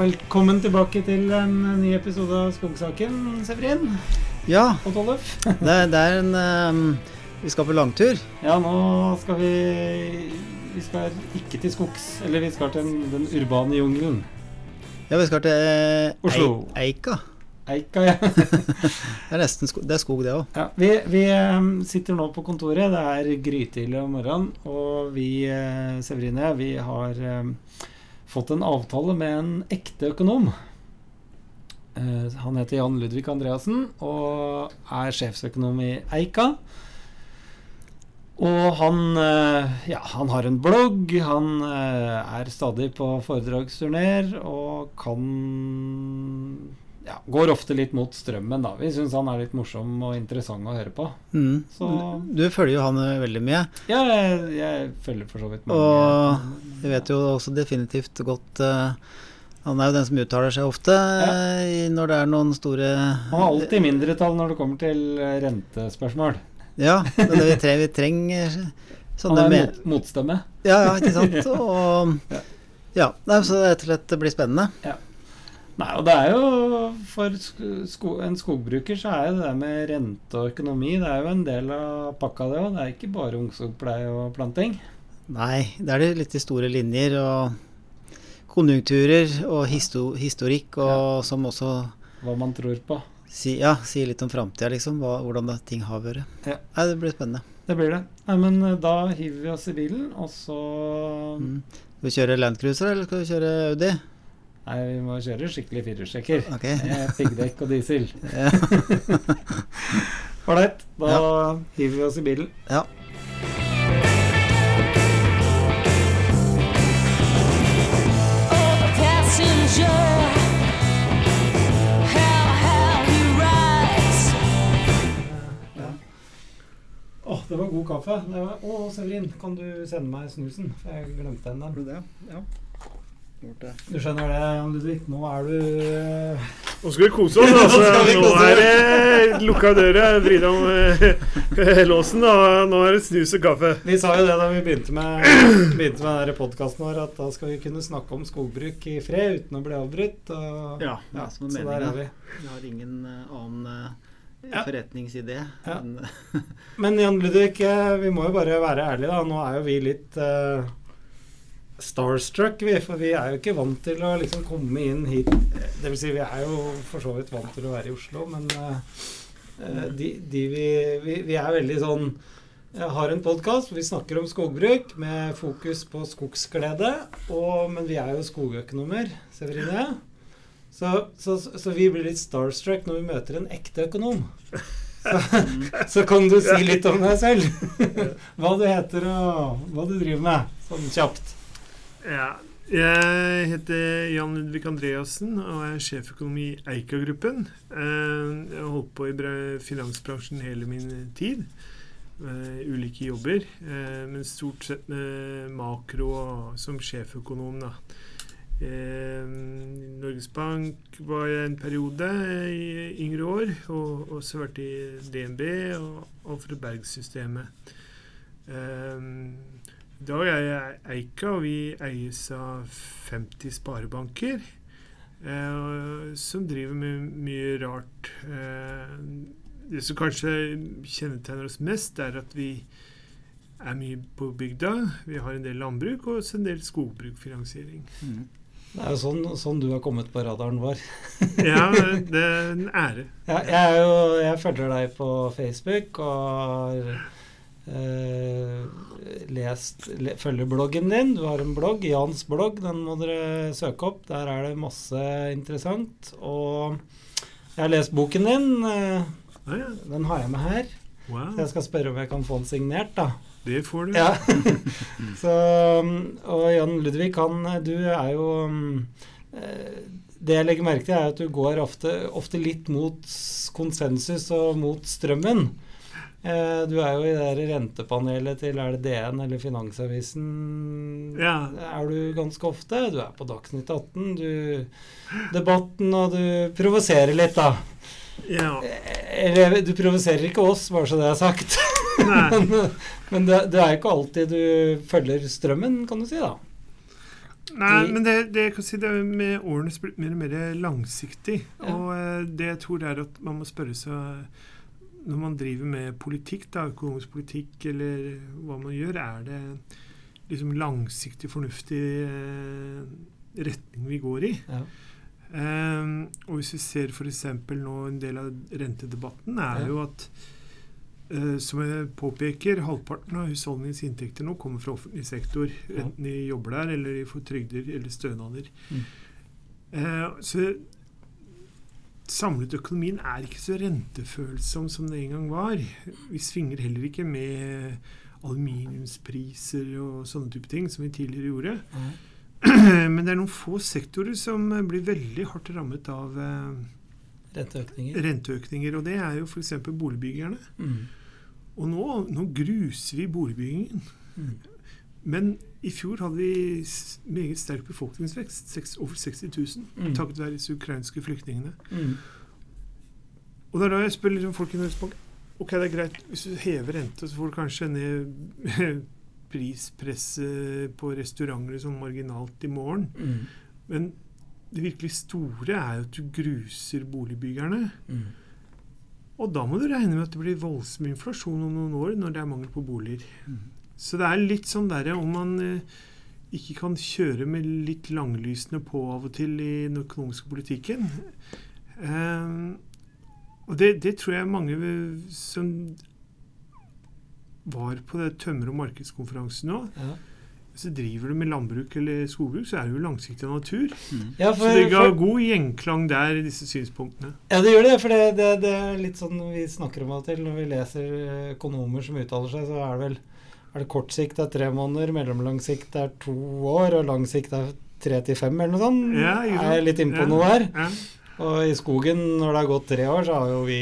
velkommen tilbake til en ny episode av Skogsaken, Severin Ja, og Tollef. det, det er en um, Vi skal på langtur. Ja, nå skal vi Vi skal ikke til skogs, eller vi skal til den, den urbane jungelen. Ja, vi skal til eh, Oslo. Eika. Eika, ja. Det er nesten sko det er skog, det òg. ja vi vi eh, sitter nå på kontoret. Det er grytidlig om morgenen, og vi, eh, Severin og jeg, vi har eh, fått en avtale med en ekte økonom. Eh, Han heter Jan Ludvig Andreassen og er sjefsøkonom i Eika. Og han, eh, ja, han har en blogg, han eh, er stadig på foredragsturneer og kan ja, Går ofte litt mot strømmen, da. Vi syns han er litt morsom og interessant å høre på. Mm. Så- Du følger jo han eh, veldig mye. Ja, jeg, jeg følger for så vidt med. Og jeg vet jo også definitivt godt uh, Han er jo den som uttaler seg ofte ja. uh, når det er noen store Han har alltid mindretall når det kommer til rentespørsmål. Ja, men det vi, tre, vi trenger Han er med... mot, motstemme. Ja, ja, ikke sant. Og Ja. ja, så rett og slett det blir spennende. Nei, og det er jo For sko en skogbruker så er jo det der med rente og økonomi Det er jo en del av pakka, det òg. Det er ikke bare ungskogpleie og planting. Nei, det er det litt de store linjer og konjunkturer og histo historikk, og som også Hva man tror på. si, ja, sier litt om framtida, liksom. Hva, hvordan det, ting har vært. Ja. Nei, det blir spennende. Det blir det. Nei, men eh, da hiver vi oss i bilen, og så Mm. Skal vi kjøre Landcruiser, eller skal vi kjøre Audi? Nei, vi må kjøre skikkelig firehjulstrekker. Okay. Med piggdekk og diesel. Ja. Ålreit, da hiver vi oss i bilen. ja. Oh, det var god kaffe. Det var, å, Severin, kan du sende meg snusen? For jeg glemte den der. det? Ja. Gjort det. Du skjønner det, Ludvig. Nå er du eh, Nå skal vi kose oss. Altså. Nå er det lukka døra, vrid om eh, låsen, og nå er det snus og kaffe. Vi sa jo det da vi begynte med, begynte med denne podkasten vår, at da skal vi kunne snakke om skogbruk i fred uten å bli avbrutt. Og, Ja, ja, så som er der er meningen. vi. Vi har ingen eh, annen eh, Ja. forretningsidé. Ja. Men Jan Ludvig, vi må jo bare være ærlige, da. Nå er jo vi litt eh, starstruck, vi. For vi er jo ikke vant til å liksom komme inn hit. Det vil si, vi er jo for så vidt vant til å være i Oslo, men eh, eh, de, de vi, vi, vi er veldig sånn jeg har en podkast vi snakker om skogbruk med fokus på skogsglede. Og, men vi er jo skogøkonomer, Severine. Så, så, så vi blir litt starstruck når vi møter en ekte økonom. Så, så kan du si litt om deg selv. Hva du heter og hva du driver med, sånn kjapt. Ja. Jeg heter Jan Ludvig Andreassen og er sjeføkonom i Eika-gruppen. Eh, Jeg har holdt på i finansbransjen hele min tid. ulike jobber, eh, men stort sett med makro som sjeføkonom. da. Eh, Norges Bank var jeg en periode i yngre år, og også vært i DNB og Alfred Berg-systemet. I dag er jeg Eika, og vi eies av 50 sparebanker. eh, som driver med mye rart. Eh, det som kanskje kjennetegner oss mest, er at vi er mye på bygda. Vi har en del landbruk og også en del skogbrukfinansiering. Mm. Det er jo sånn, sånn du har kommet på radaren vår. Ja, det er en ære. Ja, jeg, er jo, jeg følger deg på Facebook og har lest le, Følger bloggen din. Du har en blogg, Jans blogg. Den må dere søke opp. Der er det masse interessant. Og jeg har lest boken din. eh, Ah, ja. Den har jeg med her. Wow, Så jeg skal spørre om jeg kan få den signert, da. det får du. Ja. Så, um, og Jan Ludvig, han, du er jo um, eh, Det jeg legger merke til, er at du går ofte, ofte litt mot konsensus og mot strømmen. Eh, Du er jo i det der rentepanelet til er det DN eller Finansavisen. Ja. Er du ganske ofte. Du er på Dagsnytt 18, du Debatten, og du provoserer litt, da. Ja. Eller du provoserer ikke oss, bare så det er sagt. Men men det, det er ikke alltid du følger strømmen, kan du si, da. Nei, men det, det si det er med årene blitt mer og mer langsiktig. Ja. Og eh, det jeg tror er at man må spørre seg Når man driver med politikk, da, økonomisk politikk eller hva man gjør, er det liksom langsiktig, fornuftig eh, retning vi går i? Ja. Um, og hvis vi ser f.eks. nå en del av rentedebatten, er Ja. jo at uh, som jeg påpeker, halvparten av husholdningens inntekter nå kommer fra offentlig sektor. Ja. Enten de jobber der, eller de får trygder eller stønader. Mm. Uh, så samlet økonomien er ikke så rentefølsom som det en gang var. Vi svinger heller ikke med aluminiumspriser og sånne type ting som vi tidligere gjorde. Mm. Men det er noen få sektorer som blir veldig hardt rammet av eh, Renteøkninger. renteøkninger. Og det er jo f.eks. boligbyggerne. Mm. Og nå, nå gruser vi boligbyggingen. Mm. Men i fjor hadde vi meget sterk befolkningsvekst. Over 60 000. Mm. Takket være disse ukrainske flyktningene. Mm. Og det er da jeg spør liksom folk i Norges Ok, det er greit, hvis du hever rente, så får du kanskje ned prispresset på restauranter liksom marginalt i morgen. Mm. Men det virkelig store er jo at du gruser boligbyggerne. Mm. Og da må du regne med at det blir voldsom inflasjon om noen år når det er mangel på boliger. Mm. Så det er litt sånn derre om man eh, ikke kan kjøre med litt langlysene på av og til i den økonomiske politikken. Eh, og det, det tror jeg mange som var på det tømmer- og markedskonferansen nå. Ja. Så driver du med landbruk eller skogbruk, så er det jo langsiktig natur. Ja, Så det ga for, god gjenklang der i disse synspunktene. ja, det gjør det. For det, det, det er litt sånn vi snakker om det til. Når vi leser eh, økonomer som uttaler seg, så er det vel er det kort sikt er tre måneder, mellomlang sikt er to år, og lang sikt er tre til fem, eller noe sånt. Ja, er jeg litt innpå Ja. noe her. Ja. Og i skogen, når det har gått tre år, så har jo vi,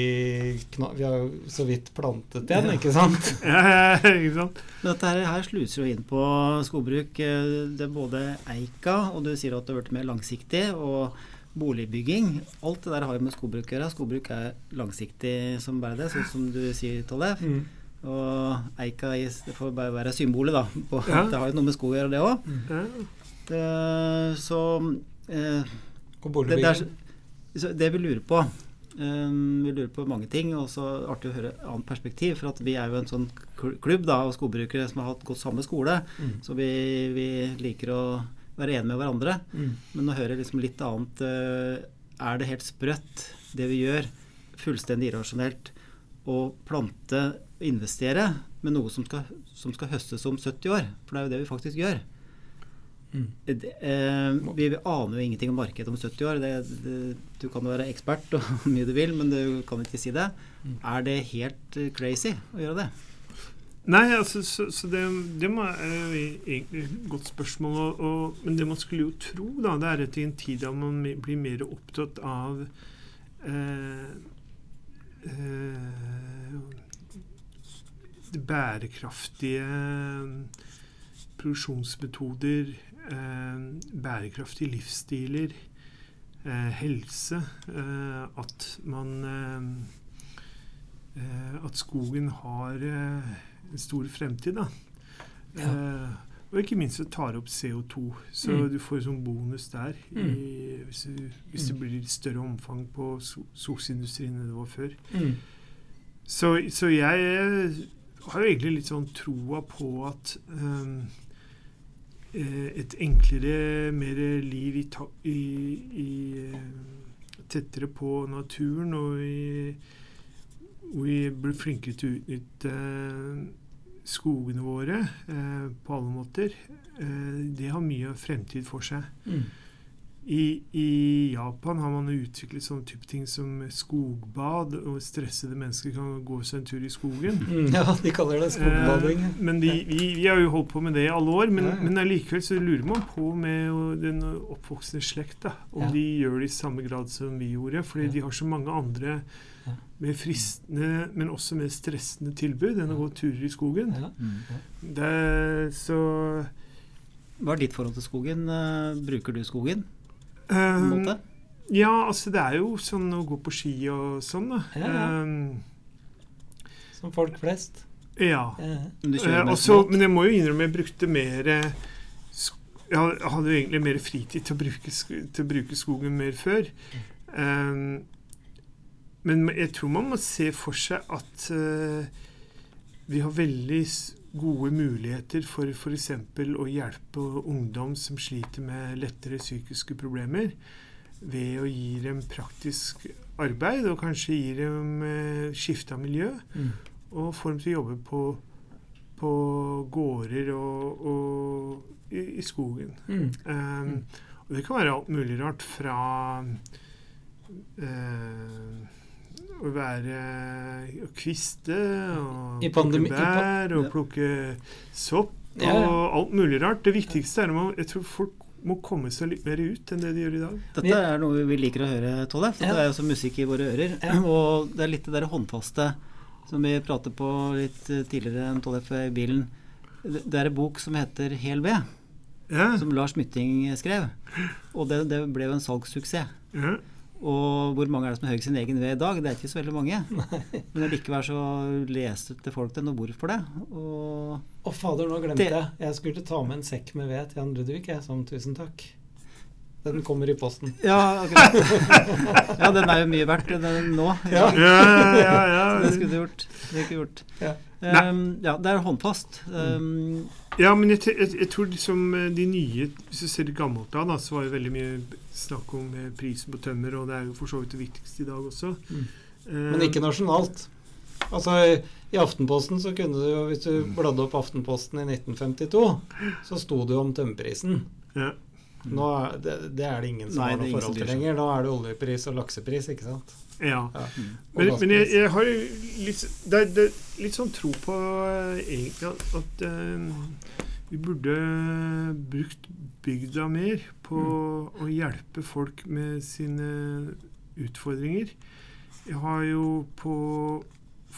vi har jo så vidt plantet igjen, ikke sant? Ja, ja, ikke sant? Dette her, her sluser jo inn på skogbruk. eh, Det er både Eika, og du sier at det har vært mer langsiktig, og boligbygging. Alt det der har jo med skogbruk å gjøre. Skogbruk er langsiktig som bare det, sånn som du sier, Tollef. Mm. Og Eika i, det får bare være symbolet, da. På, Ja. Det har jo noe med skog å gjøre, det òg. Ja. Så eh, det, der, er, så det vi lurer på um, Vi lurer på mange ting, og så artig å høre et annet perspektiv. For at vi er jo en sånn klubb da, av skogbrukere som har hatt gått samme skole. Mm. Så vi, vi liker å være enige med hverandre. Mm. Men å høre liksom litt annet uh, Er det helt sprøtt, det vi gjør, fullstendig irrasjonelt, å plante og investere med noe som skal, som skal høstes om 70 år? For det er jo det vi faktisk gjør. Mm. Det, eh, vi aner jo ingenting om markedet om 70 år. Det, det, du kan jo være ekspert og mye du vil, men du kan ikke si det. Mm. Er det helt eh, crazy å gjøre det? Nei, altså, så, så det, det er jo egentlig et godt spørsmål. Og, og, men det man skulle jo tro, da, det er at i en tid da man blir mer opptatt av eh, bærekraftige produksjonsmetoder, eh, bærekraftige livsstiler, eh, helse, eh, at man eh, eh, At skogen har eh, en stor fremtid, da. Eh, og ikke minst det tar opp CO2, så Mm. du får sånn bonus der. I, hvis, du, hvis det blir litt større omfang på so- skogsindustrien enn det var før. Mm. Så, så jeg eh, har jo egentlig litt sånn troa på at eh, et enklere, mer liv i, ta, i, i eh, tettere på naturen, og vi, og vi blir flinkere til å utnytte skogene våre eh, på alle måter. Eh, det har mye fremtid for seg. Mm. I, I Japan har man utviklet sånne type ting som skogbad, og stressede mennesker kan gå seg en tur i skogen. Mm, ja, de kaller det skogbading. Eh, men vi, vi, vi har jo holdt på med det i alle år, men, Ja, ja. men allikevel så lurer man på med den oppvoksende slekt, da, om Ja. de gjør det i samme grad som vi gjorde. Fordi de har så mange andre Mer fristende, men også mer stressende tilbud enn å gå turer i skogen. Det er så Hva er ditt forhold til skogen? Eh, Bruker du skogen? måte? Ja, altså det er jo sånn å gå på ski og sånn, da. Ja, ja. Eh, Som folk flest. ja. Ja. Eh, kjører og mest så- båt? men jeg må jo innrømme jeg brukte mer eh, jeg hadde jo egentlig mer fritid til å bruke, til å bruke skogen mer før. Um, men jeg tror man må se for seg at eh, vi har veldig gode muligheter for f.eks. å hjelpe ungdom som sliter med lettere psykiske problemer, ved å gi dem praktisk arbeid og kanskje gi dem eh, skifte av miljø, Mm. og få dem til å jobbe på, på gårder og, og i, i skogen. Mm. Um, og det kan være alt mulig rart fra eh, å være å kviste og I pandemi- plukke bær og ja. plukke sopp Ja, og alt mulig rart. Det viktigste er at jeg tror folk må komme seg litt mer ut enn det de gjør i dag. Dette er noe vi liker å høre, Tollef. Ja. Det er jo som musikk i våre ører. Ja. Og det er litt det der håndfaste som vi pratet på litt eh, tidligere enn Tollef i bilen. Det det er en bok som heter Hel ved, Ja, som Lars Mytting skrev. Og det, det ble jo en salgssuksess. ja. Og hvor mange er det som hører sin egen ved i dag? Det er ikke så veldig mange. Men likevel så leste folk det, og hvorfor det. Og Å fader, nå glemte jeg. Jeg skulle ta med en sekk med ved til Jan Ludvig, jeg, som tusen takk. Den kommer i posten. Ja, akkurat. ja, den er jo mye verdt den nå. Ja. ja, ja, ja. Så det skulle du gjort. Det er ikke gjort. Ja. Um, ja, det er håndfast. Um, Ja, men jeg, jeg, jeg tror liksom eh, de nye Hvis du ser det gammelt av, da, så var det veldig mye snakk om eh, prisen på tømmer, og det er jo for så vidt det viktigste i dag også. Mm. Eh, Men ikke nasjonalt. Altså, i- I Aftenposten så kunne du jo, hvis du bladde opp Aftenposten i 1952, så sto det jo om tømmerprisen. Ja. Nå er det, det er det ingen som Nei, har det noe forhold til lenger. Da er det oljepris og laksepris, ikke sant. ja. Ja. mm. Men, men jeg, jeg har litt, det, er- det er litt sånn tro på eh, egentlig at, at uh, vi burde brukt bygda mer på å hjelpe folk med sine utfordringer. Jeg har jo på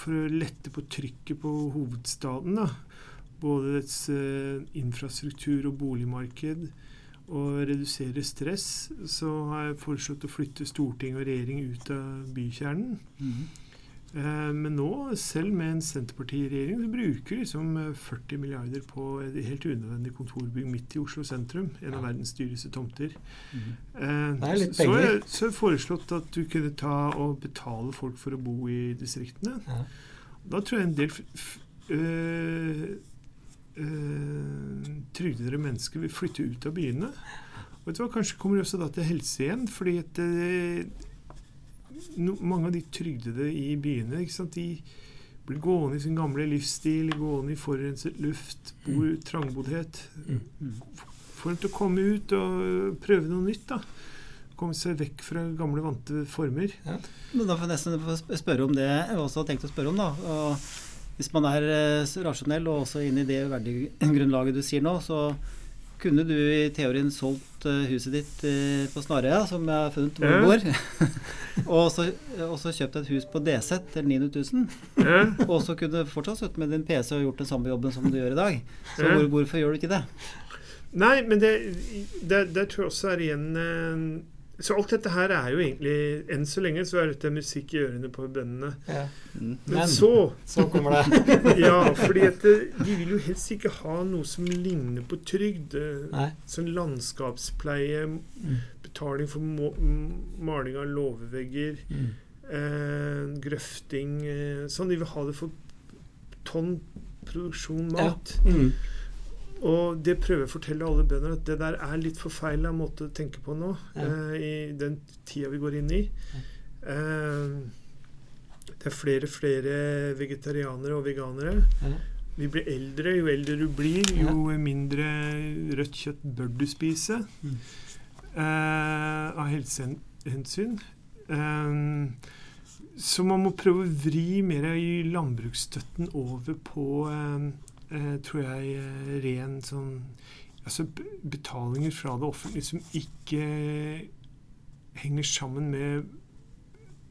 For å lette på trykket på hovedstaden, da, både dets uh, infrastruktur og boligmarked, og redusere stress, så har jeg foreslått å flytte storting og regjering ut av bykjernen. mhm. Eh, Men nå, selv med en Senterparti-regjering, så bruker vi liksom eh, 40 milliarder på et helt unødvendig kontorbygg midt i Oslo sentrum. En av verdens dyreste tomter. Eh, litt så, så jeg- så har jeg foreslått at du kunne ta og betale folk for å bo i distriktene. Ja. Da tror jeg en del f f øh, øh, trygdede mennesker vil flytte ut av byene. Og vet du hva, Kanskje kommer de også da til helse igjen, fordi at øh, no, mange av de trygdede i byene ikke sant, de blir gående i sin gamle livsstil, gående i forurenset luft, bo i trangboddhet. Mm. Få dem til å komme ut og prøve noe nytt. da. Komme seg vekk fra gamle, vante former. Men da får jeg nesten spørre om det jeg også har tenkt å spørre om. da. Og hvis man er eh, rasjonell og også inne i det verdigrunnlaget du sier nå, så kunne du i teorien solgt eh, huset ditt eh, på Snarøya, som jeg har funnet hvor Ja. du bor, og, så, og så kjøpt et hus på DZ til 900 000, Ja. og så kunne du fortsatt sittet med din PC og gjort den samme jobben som du gjør i dag. Så Ja. hvor, hvorfor gjør du ikke det? Nei, men det, det, det tror jeg også er igjen Så alt dette her er jo egentlig Enn så lenge så er dette musikk i ørene på bøndene. Ja. Mm. Men, Men- så Så kommer det. Ja, fordi at eh, de vil jo helst ikke ha noe som ligner på trygd. eh, Nei. Sånn landskapspleie, Mm. betaling for må, maling av låvevegger, Mm. eh, grøfting eh, Sånn. De vil ha det for tonn produksjon Ja. mat. Mm. Og det prøver jeg å fortelle alle bønder at det der er litt forfeila måte å tenke på nå, Ja. eh, i den tida vi går inn i. Eh, det er flere flere vegetarianere og veganere. Ja. Vi blir eldre. Jo eldre du blir, jo mindre rødt kjøtt bør du spise. Mm. Eh, av helsehensyn. Eh, så man må prøve å vri mer i landbruksstøtten over på eh, tror jeg, eh, ren sånn Altså betalinger fra det offentlige som ikke henger sammen med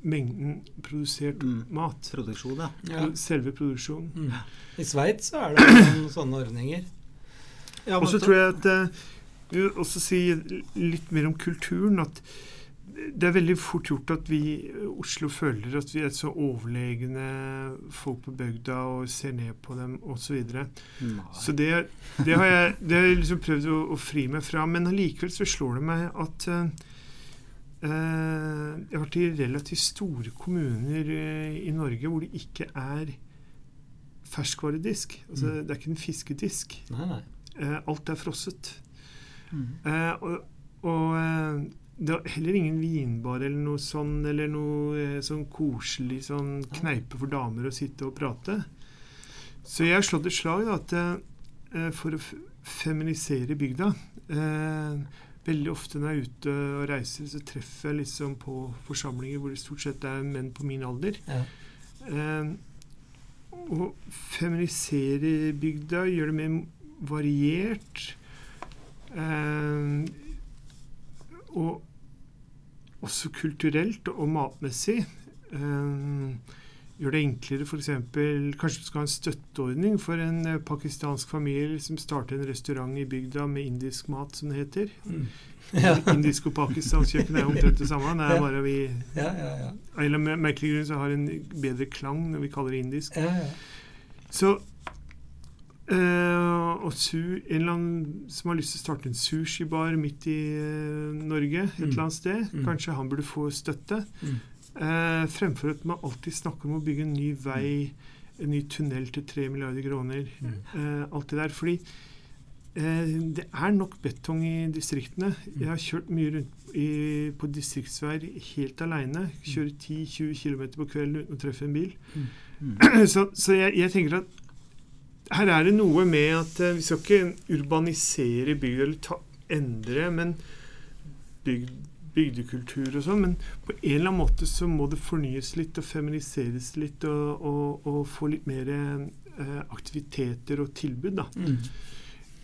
mengden produsert Mm. mat. Produksjon, ja. Ja. Selve produksjonen. Mm. I Sveits så er det noen sånne ordninger. ja Og så tror jeg at eh, vi vil også si litt mer om kulturen. At det er veldig fort gjort at vi Oslo føler at vi er så overlegne folk på bygda og ser ned på dem osv. Så, videre. Så det, det har jeg, det har jeg liksom prøvd å, å fri meg fra. Men allikevel så slår det meg at eh, jeg har vært i relativt store kommuner uh, i Norge hvor det ikke er ferskvaredisk. Altså, Mm. Det er ikke en fiskedisk. Nei, nei. Uh, alt er frosset. Mm. Og og det var heller ingen vinbar eller noe sånn, eller noe eh, sånn koselig sånn kneipe for damer å sitte og prate. Så jeg har slått et slag da, at eh, for å feminisere bygda eh, Veldig ofte når jeg er ute og reiser, så treffer jeg liksom på forsamlinger hvor det stort sett er menn på min alder. Ja. Eh, å feminisere bygda, gjøre det mer variert. Eh, og også kulturelt og matmessig. Eh, gjør det enklere f.eks. Kanskje du skal ha en støtteordning for en eh, pakistansk familie som starter en restaurant i bygda med indisk mat, som det heter. Mm. Ja. Indisk og pakistansk kjøkken er jo omtrent det samme. Det er bare vi Ja, ja, ja. eller med merkelig grunn så har en bedre klang når vi kaller det indisk. ja, ja. Så eh, Og su, en eller annen som har lyst til å starte en sushibar midt i uh, Norge, et Mm. eller annet sted, Mm. kanskje han burde få støtte. Mm. Uh, fremfor at man alltid snakker om å bygge en ny vei, en ny tunnel til tre milliarder kroner. Mm. Alt det der. Fordi det er nok betong i distriktene. Jeg har kjørt mye rundt i, på distriktsveier helt aleine. Kjører 10-20 km på kvelden uten å treffe en bil. Mm. Så, så jeg, jeg tenker at her er det noe med at eh, vi skal ikke urbanisere bygda eller ta, endre, men bygd, bygdekultur og sånn. Men på en eller annen måte så må det fornyes litt og feminiseres litt og, og, og få litt mer eh, aktiviteter og tilbud, da. Mm.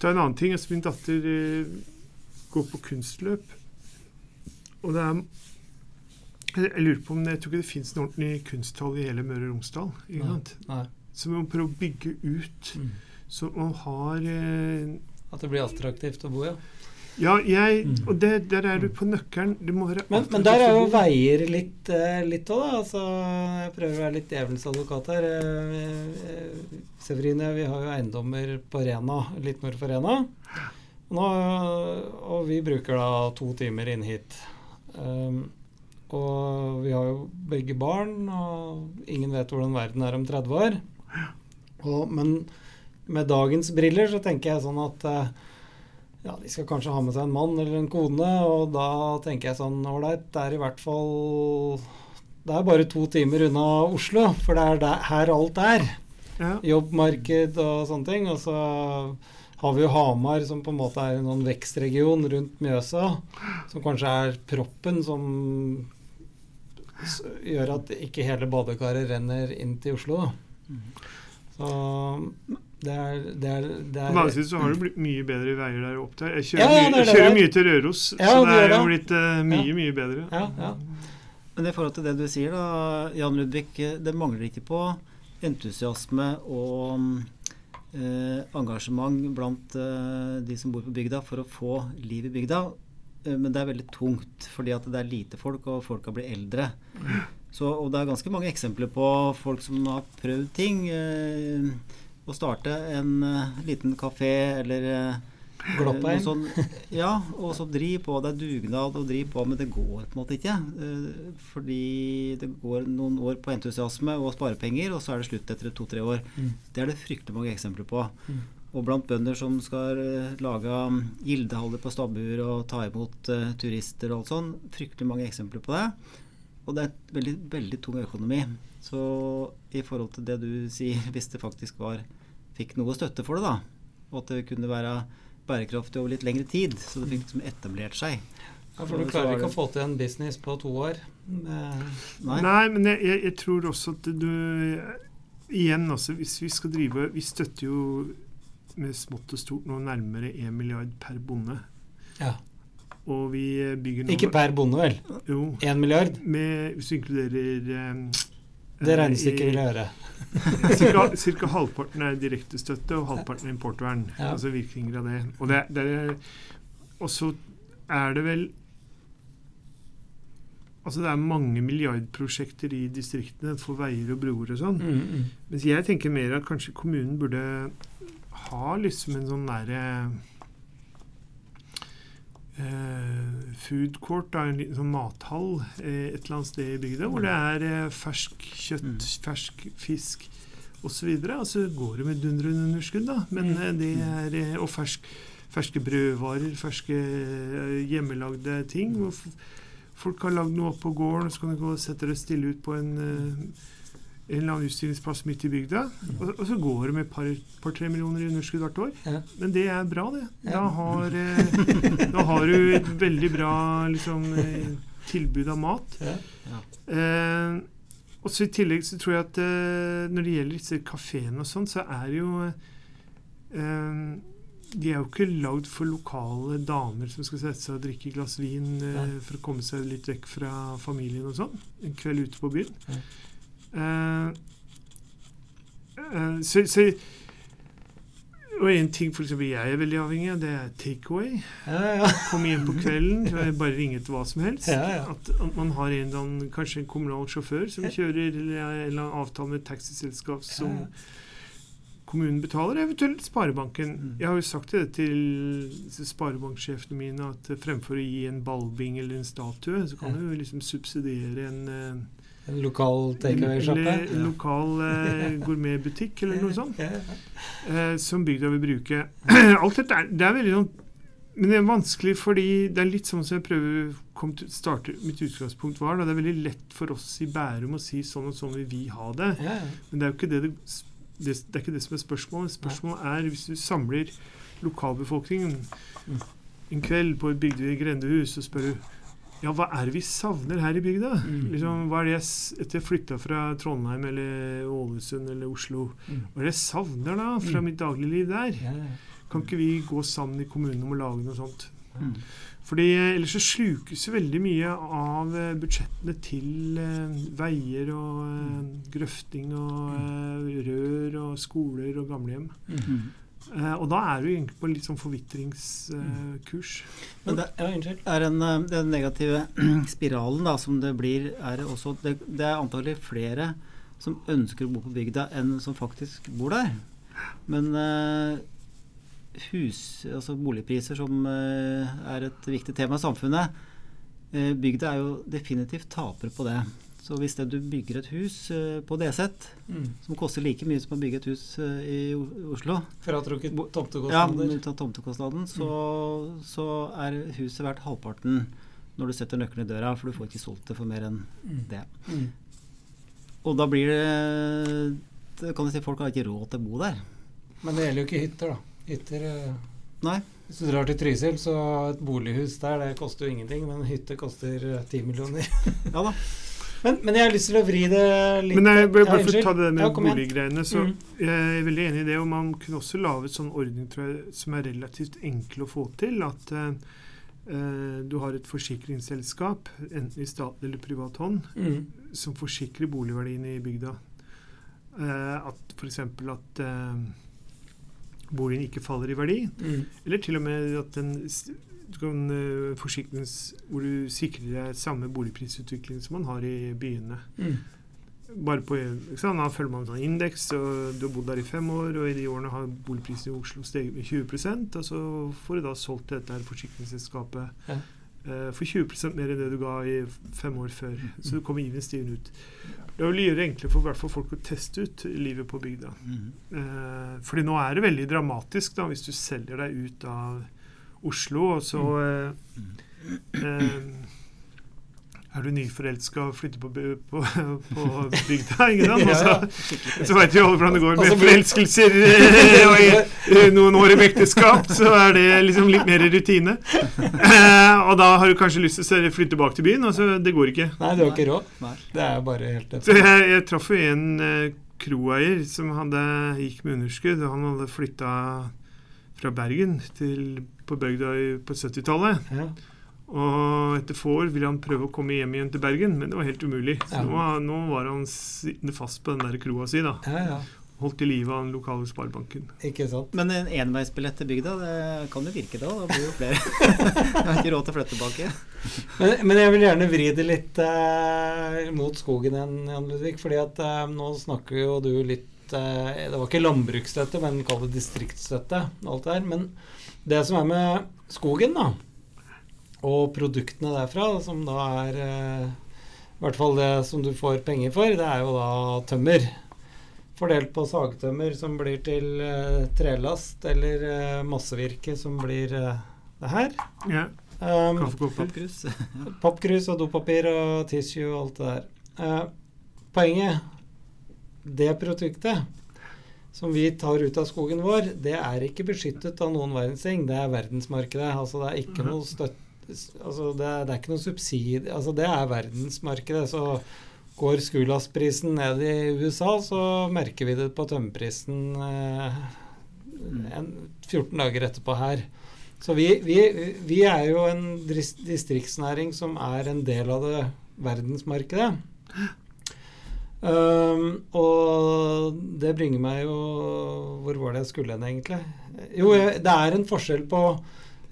Ta en annen ting. Altså min datter eh, går på kunstløp. Og det er jeg jeg lurer på om det, Jeg tror ikke det fins en ordentlig kunsthall i hele Møre og Romsdal. Ikke Nei. Nei. Så må prøve å bygge ut, Mm. så man har eh, At det blir attraktivt å bo, ja. Ja, jeg Mm. Og det, der er du på nøkkelen. Du må være Men, men der er jo veier litt eh, òg, da. Altså, jeg prøver å være litt djevelens advokat her. Eh, eh, Severine, vi har jo eiendommer på Rena, litt nord for Rena. Nå, og vi bruker da to timer inn hit. Um, og vi har jo begge barn, og ingen vet hvordan verden er om 30 år. Og, men med dagens briller så tenker jeg sånn at eh, ja, de skal kanskje ha med seg en mann eller en kone, og da tenker jeg sånn ålreit, det er i hvert fall Det er bare to timer unna Oslo, for det er der, her alt er. Ja. Jobbmarked og sånne ting. Og så har vi jo Hamar, som på en måte er en sånn vekstregion rundt Mjøsa, som kanskje er proppen som gjør at ikke hele badekaret renner inn til Oslo. da. Så det er, det er, det På den er annen side så har det blitt mye bedre veier der opp der. Jeg kjører, Ja, ja, mye, det er jeg kjører mye til Røros, Ja, så det er jo blitt uh, mye, Ja. mye bedre. Ja, ja. Men i forhold til det du sier, da, Jan Ludvig, eh, det mangler ikke på entusiasme og eh, engasjement blant eh, de som bor på bygda for å få liv i bygda. Eh, men det er veldig tungt, fordi at det er lite folk, og folka blir eldre. Så, og det er ganske mange eksempler på folk som har prøvd ting. Eh, å starte en eh, liten kafé eller eh, Gloppheim. sånn, ja, og så driv på. Det er dugnad og driv på, men det går på en måte ikke. eh, Fordi det går noen år på entusiasme og sparepenger, og så er det slutt etter to-tre år. Mm. Det er det fryktelig mange eksempler på. Mm. Og blant bønder som skal eh, lage mm, gildehaller på stabbur og ta imot uh, turister og alt sånn, fryktelig mange eksempler på det. Og det er et veldig, veldig tung økonomi. Så i forhold til det du sier, hvis det faktisk var fikk noe støtte for det, da, og at det kunne være bærekraftig over litt lengre tid, så det fikk liksom etablert seg. Ja, for du klarer ikke å få til en business på to år. Eh, Nei. Nei, men jeg, jeg, jeg tror også at du Igjen, altså, hvis vi skal drive Vi støtter jo med smått og stort nå nærmere 1 milliard per bonde. ja. Og vi bygger nå Ikke per bonde, vel? Jo. Én milliard? Med, hvis du inkluderer um, Det regnestykket vil jeg høre. Ca. cirka halvparten er direktestøtte, og halvparten er importvern. Ja. Altså virkninger av det. Og, det, det er, og så er det vel Altså Det er mange milliardprosjekter i distriktene for veier og broer og sånn. Mm, mm. Mens jeg tenker mer at kanskje kommunen burde ha liksom en sånn nære eh, food court, da, en liten sånn mathall eh, et eller annet sted i bygda, hvor det er eh, fersk kjøtt, Mm. fersk fisk osv. Altså går det med dundrende underskudd, da. Men Mm. eh, det er, eh, og fersk, ferske brødvarer, ferske eh, hjemmelagde ting. hvor folk har lagd noe opp på gården, og så kan du gå og sette det stille ut på en eh, en eller annen utstillingsplass midt i bygda. Og, og så går det med et par- par-tre millioner i underskudd hvert år. Ja. Men det er bra, det. Da har, eh, da har du et veldig bra liksom, eh, tilbud av mat. Ja. Eh, og så I tillegg så tror jeg at eh, når det gjelder disse kafeene og sånn, så er det jo eh, De er jo ikke lagd for lokale damer som skal sette seg og drikke et glass vin eh, for å komme seg litt vekk fra familien og sånn. En kveld ute på byen. Eh, eh, så, så og en ting for eksempel jeg er veldig avhengig av, det er takeaway. Ja, ja. Komme hjem på kvelden, bare ringe til hva som helst. Ja. At, at man har en annen, kanskje en kommunal sjåfør som kjører, eller en eller avtale med et taxiselskap som kommunen betaler, eventuelt Sparebanken. Mm. Jeg har jo sagt det til sparebanksjefene mine at fremfor å gi en ballbing eller en statue, så kan du liksom subsidiere en eh, En lokal takeaway-sjappe. eller lokal eh, gourmetbutikk eller noe sånt eh, som bygda vil bruke. Alt dette er, det er veldig sånn Men det er vanskelig fordi det er litt sånn som jeg prøver å til, starte Mitt utgangspunkt var da, det er veldig lett for oss i Bærum å si sånn og sånn vil vi ha det. Men det er jo ikke det, det, det, det, er ikke det som er spørsmålet. Spørsmålet er hvis du samler lokalbefolkningen Mm. en kveld på et Bygdøy grendehus og spør du ja, hva er det vi savner her i bygda? Mm. Liksom, hva er det jeg, etter jeg flytta fra Trondheim eller Ålesund eller Oslo, Mm. hva er det jeg savner da fra Mm. mitt dagligliv der? Ja, ja. Kan ikke vi gå sammen i kommunen om å lage noe sånt? Mm. Fordi eh, Ellers så slukes veldig mye av eh, budsjettene til eh, veier og eh, grøfting og eh, rør og skoler og gamlehjem. Mm. Eh, og da er du egentlig på litt sånn forvitringskurs. Men det, ja, er en, eh, den negative spiralen da, som det blir, er også det, det er antagelig flere som ønsker å bo på bygda, enn som faktisk bor der. Men uh, hus, altså boligpriser, som er et viktig tema i samfunnet, bygda er jo definitivt tapere på det. Så hvis det du bygger et hus uh, på DZ, Mm. som koster like mye som å bygge et hus uh, i Oslo, Fratrukket ja, tomtekostnader. ut av tomtekostnaden, så, så er huset verdt halvparten når du setter nøkkelen i døra, for du får ikke solgt det for mer enn Mm. det. Mm. Og da blir det, kan du si Folk har ikke råd til å bo der. Men det gjelder jo ikke hytter, da. Hytter eh, Nei. Hvis du drar til Trysil, så et bolighus der, det koster jo ingenting. Men en hytte koster ti millioner. Ja da. Men, men jeg har lyst til å vri det litt Men jeg, bare, bare for å ta det med Ja, boliggreiene, så Mm. jeg er veldig enig i det. Og man kunne også lage en sånn ordning tror jeg, som er relativt enkel å få til. At eh, du har et forsikringsselskap, enten i statlig eller privat hånd, Mm. som forsikrer boligverdiene i bygda. Uh, at f.eks. at uh, boligen ikke faller i verdi. Mm. Eller til og med at den du kan eh, hvor du sikrer deg samme boligprisutvikling som man har i byene. Mm. Bare på, ikke sant? Da følger man en sånn indeks, og du har bodd der i fem år, og i de årene har boligprisen i Oslo steget med 20 og så får du da solgt dette her forsikringsselskapet Ja. eh, for 20 mer enn det du ga i fem år før. Så du kommer investivende ut. Det vil gjøre det enklere for, hvert fall folk å teste ut livet på bygda. Mm. Eh, fordi nå er det veldig dramatisk da, hvis du selger deg ut av Oslo, og så eh, eh, er du nyforelska og flytter på, på, på bygda, ikke sant? Og så, så veit vi alle hvordan det går med forelskelser eh, og i, noen år i ekteskap, så er det liksom litt mer rutine. Eh, og da har du kanskje lyst til å flytte tilbake til byen, og så det går ikke. Nei, det var ikke råd. Det er bare helt Så jeg, jeg traff jo en kroeier som hadde, gikk med underskudd. og Han hadde flytta fra Bergen til på bygda på 70-tallet. ja. Og etter få år ville han prøve å komme hjem igjen til Bergen, men det var helt umulig. Så Ja. nå, var- nå var han sittende fast på den der kroa si. da. Ja, ja. holdt i live av den lokale sparebanken. Ikke sant? Men en enveisbillett til bygda, det kan jo virke da. Da blir jo flere. Jeg har ikke råd til å flytte tilbake. Men, men jeg vil gjerne vri det litt eh, mot skogen igjen, Jan Ludvig. fordi at eh, nå snakker jo du litt eh, Det var ikke landbruksstøtte, men kall det distriktsstøtte. Alt det her. Men det som er med skogen, da, og produktene derfra, som da er eh, I hvert fall det som du får penger for, det er jo da tømmer. Fordelt på sagtømmer som blir til eh, trelast, eller eh, massevirke som blir det her. Ja, Um. Pappkrus. Pappkrus og dopapir og tissue og alt det der. Uh, poenget Det produktet som vi tar ut av skogen vår, det er ikke beskyttet av noen verdens ting. Det er verdensmarkedet. Altså det er ikke Mhm. noe støtt... Altså det, er, det er ikke noe subsidie Altså det er verdensmarkedet. Så går skulasprisen ned i USA, så merker vi det på tømmerprisen eh, 14 dager etterpå her. Så vi, vi, vi er jo en distriktsnæring som er en del av det verdensmarkedet. Um, og det bringer meg jo Hvor var det jeg skulle hen, egentlig? Jo, det er en forskjell på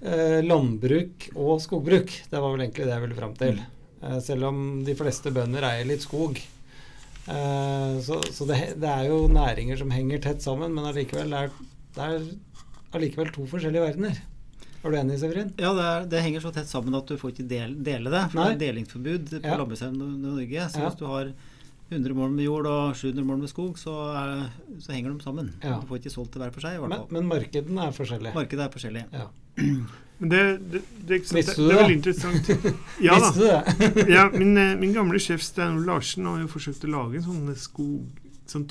eh, landbruk og skogbruk. Det var vel egentlig det jeg ville fram til. Eh, selv om de fleste bønder eier litt skog. Eh, så så det, det er jo næringer som henger tett sammen, men allikevel er det er allikevel to forskjellige verdener. Er du enig, Severin? Ja, det, er, det henger så tett sammen at du får ikke del, dele det. For Nei. det er delingsforbud på landbrukseiendom i Norge. Så Ja. hvis du har 100 mål med jord og 700 mål med skog, så, er, så henger de sammen. Ja. Du får ikke solgt det hver for seg. Men, fall. men markedene er forskjellige. Markedet er forskjellig. Ja. Men det, det, det, er Visste du det er det? veldig interessant. Ja da. Visste du det? Ja, min, eh, min gamle sjef Stein Larsen har jo forsøkt å lage en sånn skog, sånn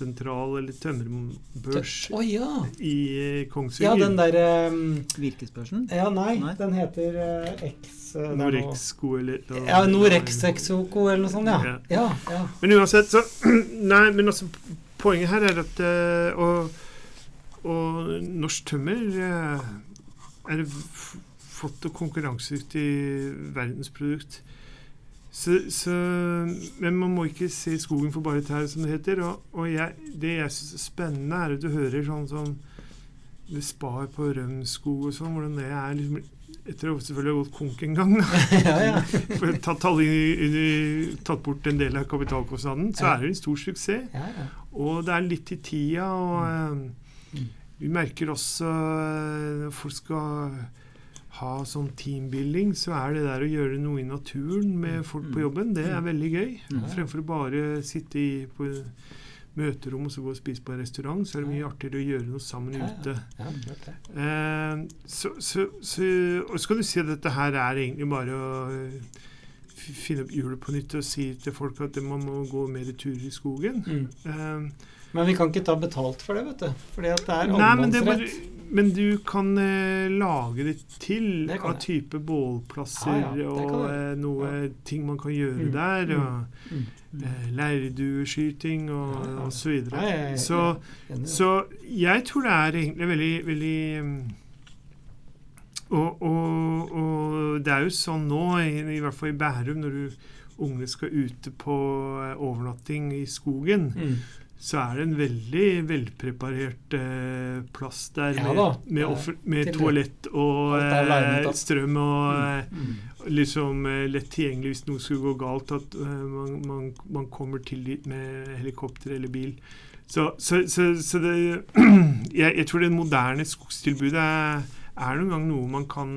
tømmersentral eller tømmerbørs oh, ja. i Kongsvinger. Ja, den der um, Virkesbørsen. Ja, nei, Nei. den heter uh, X uh, Norexco eller da, Ja, Norex Exoco eller noe sånt, ja. Ja, ja. Men uansett, så Nei, men altså Poenget her er at uh, og, og norsk tømmer uh, er fått og konkurransedyktig verdensprodukt. Så, så, men man må ikke se skogen for bare trær, som det heter. Og, og jeg, det jeg syns er spennende, er at du hører sånn som det Spar på Rømskog og sånn, hvordan det er liksom, Etter å selvfølgelig ha gått konk en gang, ja, ja. Tatt, tatt bort en del av kapitalkostnaden, så er det en stor suksess. ja, ja. Og det er litt i tida, og Mm. eh, vi merker også eh, når folk skal ha sånn teambuilding, så er det der å gjøre noe i naturen med folk på Mm. jobben, det er veldig gøy. Mm. Fremfor å bare sitte i, på møterom og så gå og spise på en restaurant, så er det mye artigere å gjøre noe sammen ute. Eh, så, så, så, og så kan du si at dette her er egentlig bare å eh, finne opp hjulet på nytt og si til folk at man må gå mer turer i skogen. Mm. Eh, Men vi kan ikke ta betalt for det, vet du. Fordi at det er allemannsrett. Men du kan eh, lage det til Det av type bålplasser Ja, ja, og eh, noe ting man kan gjøre Mm, der. mm, Og mm. eh, leirdueskyting og, Ja, ja. og så videre. Ja, er Så. Så jeg tror det er egentlig veldig, veldig um, og, og, og det er jo sånn nå, i, i hvert fall i Bærum, når du, unge skal ute på eh, overnatting i skogen, Mm. Så er det en veldig velpreparert eh, plass der Ja med, med, er offer, med toalett og eh, strøm og mm. Mm. liksom eh, lett tilgjengelig hvis noe skulle gå galt, at eh, man, man, man kommer til dit med helikopter eller bil. Så, så, så, så det jeg, jeg tror det moderne skogstilbudet er, er noen gang noe man kan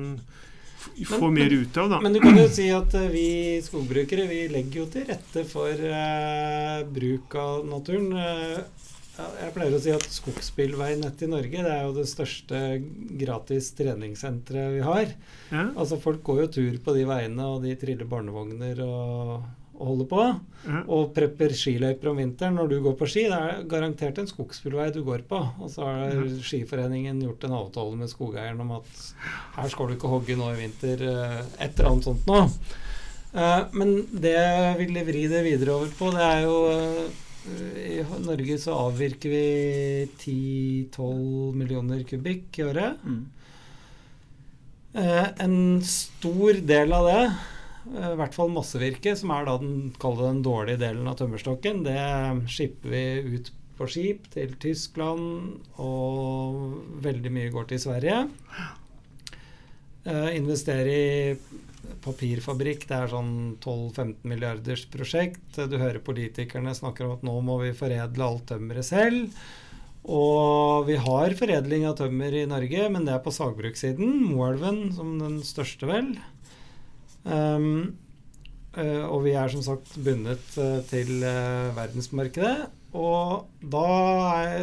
få Men- mer ut av, da. Men du kan jo si at eh, vi skogbrukere vi legger jo til rette for uh, bruk av naturen. Uh, jeg pleier å si at Skogsbilveinettet i Norge det er jo det største gratis treningssenteret vi har. ja, Altså Folk går jo tur på de veiene, og de triller barnevogner og, og holder på. mm. Og prepper skiløyper om vinteren. Når du går på ski, det er garantert en skogsbilvei du går på. Og så har Skiforeningen gjort en avtale med skogeieren om at her skal du ikke hogge nå i vinter. eh, Et eller annet sånt nå. Eh, Men det jeg ville vri det videre over på, det er jo eh, I Norge så avvirker vi 10-12 millioner kubikk i året. Mm. En stor del av det, i hvert fall massevirke, som er da den, den dårlige delen av tømmerstokken, det skipper vi ut på skip til Tyskland, og veldig mye går til Sverige. Uh, investere i papirfabrikk, det er sånn 12-15 milliarders prosjekt. Du hører politikerne snakker om at nå må vi foredle alt tømmeret selv. Og vi har foredling av tømmer i Norge, men det er på sagbrukssiden. Moelven som den største, vel. Um, og vi er som sagt bundet eh, til eh, verdensmarkedet. Og da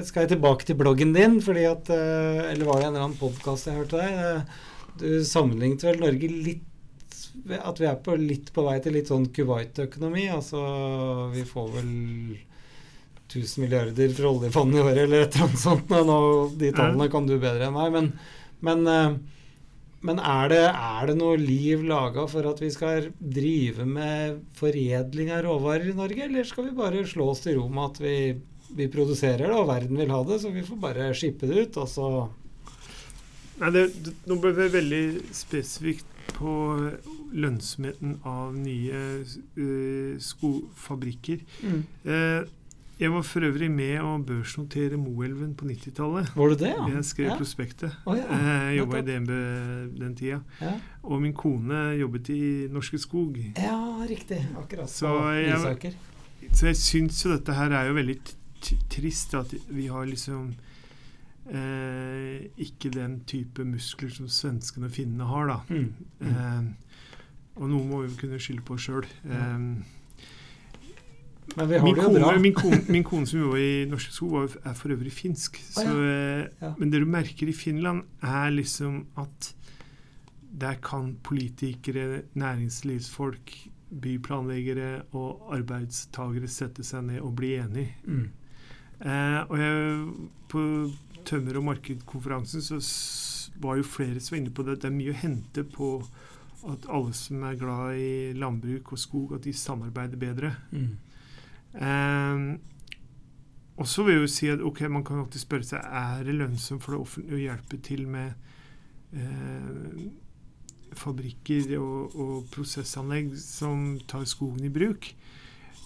skal jeg tilbake til bloggen din, fordi at Eller var det en eller annen podkast jeg hørte deg? Du sammenlignet vel Norge litt At vi er på, litt på vei til litt sånn Kuwait-økonomi. Altså vi får vel 1000 milliarder fra oljefondet i året eller et eller annet sånt. Nå, de tallene kan du bedre enn meg. Men, men, men er, det, er det noe liv laga for at vi skal drive med foredling av råvarer i Norge, eller skal vi bare slå oss til ro med at vi, vi produserer det, og verden vil ha det, så vi får bare skippe det ut, og så Nei, det, det, nå ble vi veldig spesifikt på lønnsomheten av nye eh, skofabrikker. Eh, jeg var for øvrig med å børsnotere Moelven på 90-tallet. Var det det, ja? Jeg skrev ja. prospektet. Oh, ja. Eh, Jeg jobba i. DNB den tida. Ja. Og min kone jobbet i Norske Skog. ja, riktig. Akkurat. Så jeg-. Så jeg syns jo dette her er jo veldig trist at vi har liksom eh, ikke den type muskler som svenskene og finnene har, da. Mm. Mm. Eh, og noe må vi kunne skylde på sjøl. Eh, min, det jo bra. kone, min, kone, min kone som jobber i Norske Sko, er for øvrig finsk. Så, eh, Ja. Men det du merker i Finland, er liksom at der kan politikere, næringslivsfolk, byplanleggere og arbeidstagere sette seg ned og bli enige. Mm. Eh, og jeg, på Tømmer- og markedkonferansen så var jo flere som var inne på det. Det er mye å hente på at alle som er glad i landbruk og skog, at de samarbeider bedre. Mm. Eh, og så vil jeg jo si at ok, man kan alltid spørre seg er det lønnsomt for det offentlige å hjelpe til med eh, fabrikker og, og prosessanlegg som tar skogen i bruk.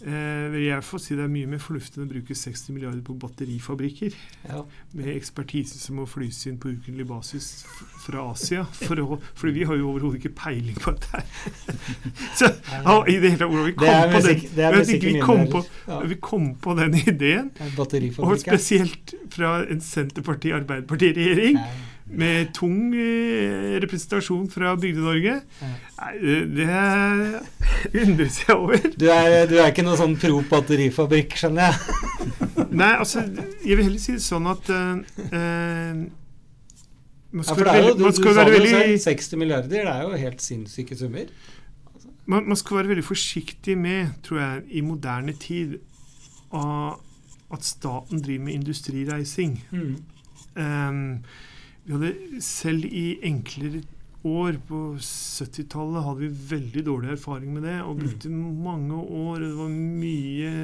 Eh, vil jeg få si Det er mye mer fornuftig enn å bruke 60 milliarder på batterifabrikker Ja. med ekspertise som må flys inn på ukentlig basis fra Asia. For å, for vi har jo overhodet ikke peiling på dette her. Så ja, i det hele tatt, hvordan vi kom på den, det er musikk ikke vi kom på, vi kom på den ideen. Og spesielt fra en Senterparti-Arbeiderparti-regjering. Med tung eh, representasjon fra Bygde-Norge. Det- Det undres jeg over. Du er, du er ikke noe sånn pro batterifabrikk, skjønner jeg. Nei, altså, jeg vil heller si det sånn at eh, eh, man Ja, skal, for det være er jo, du, man du skal sa være jo veldig selv, 60 milliarder, det er jo helt sinnssyke summer. man, man skal være veldig forsiktig med, tror jeg, i moderne tid at staten driver med industrireising. Mm. Ehm, vi hadde selv i enklere år på 70-tallet hadde vi veldig dårlig erfaring med det, og brukte mange år, og det var mye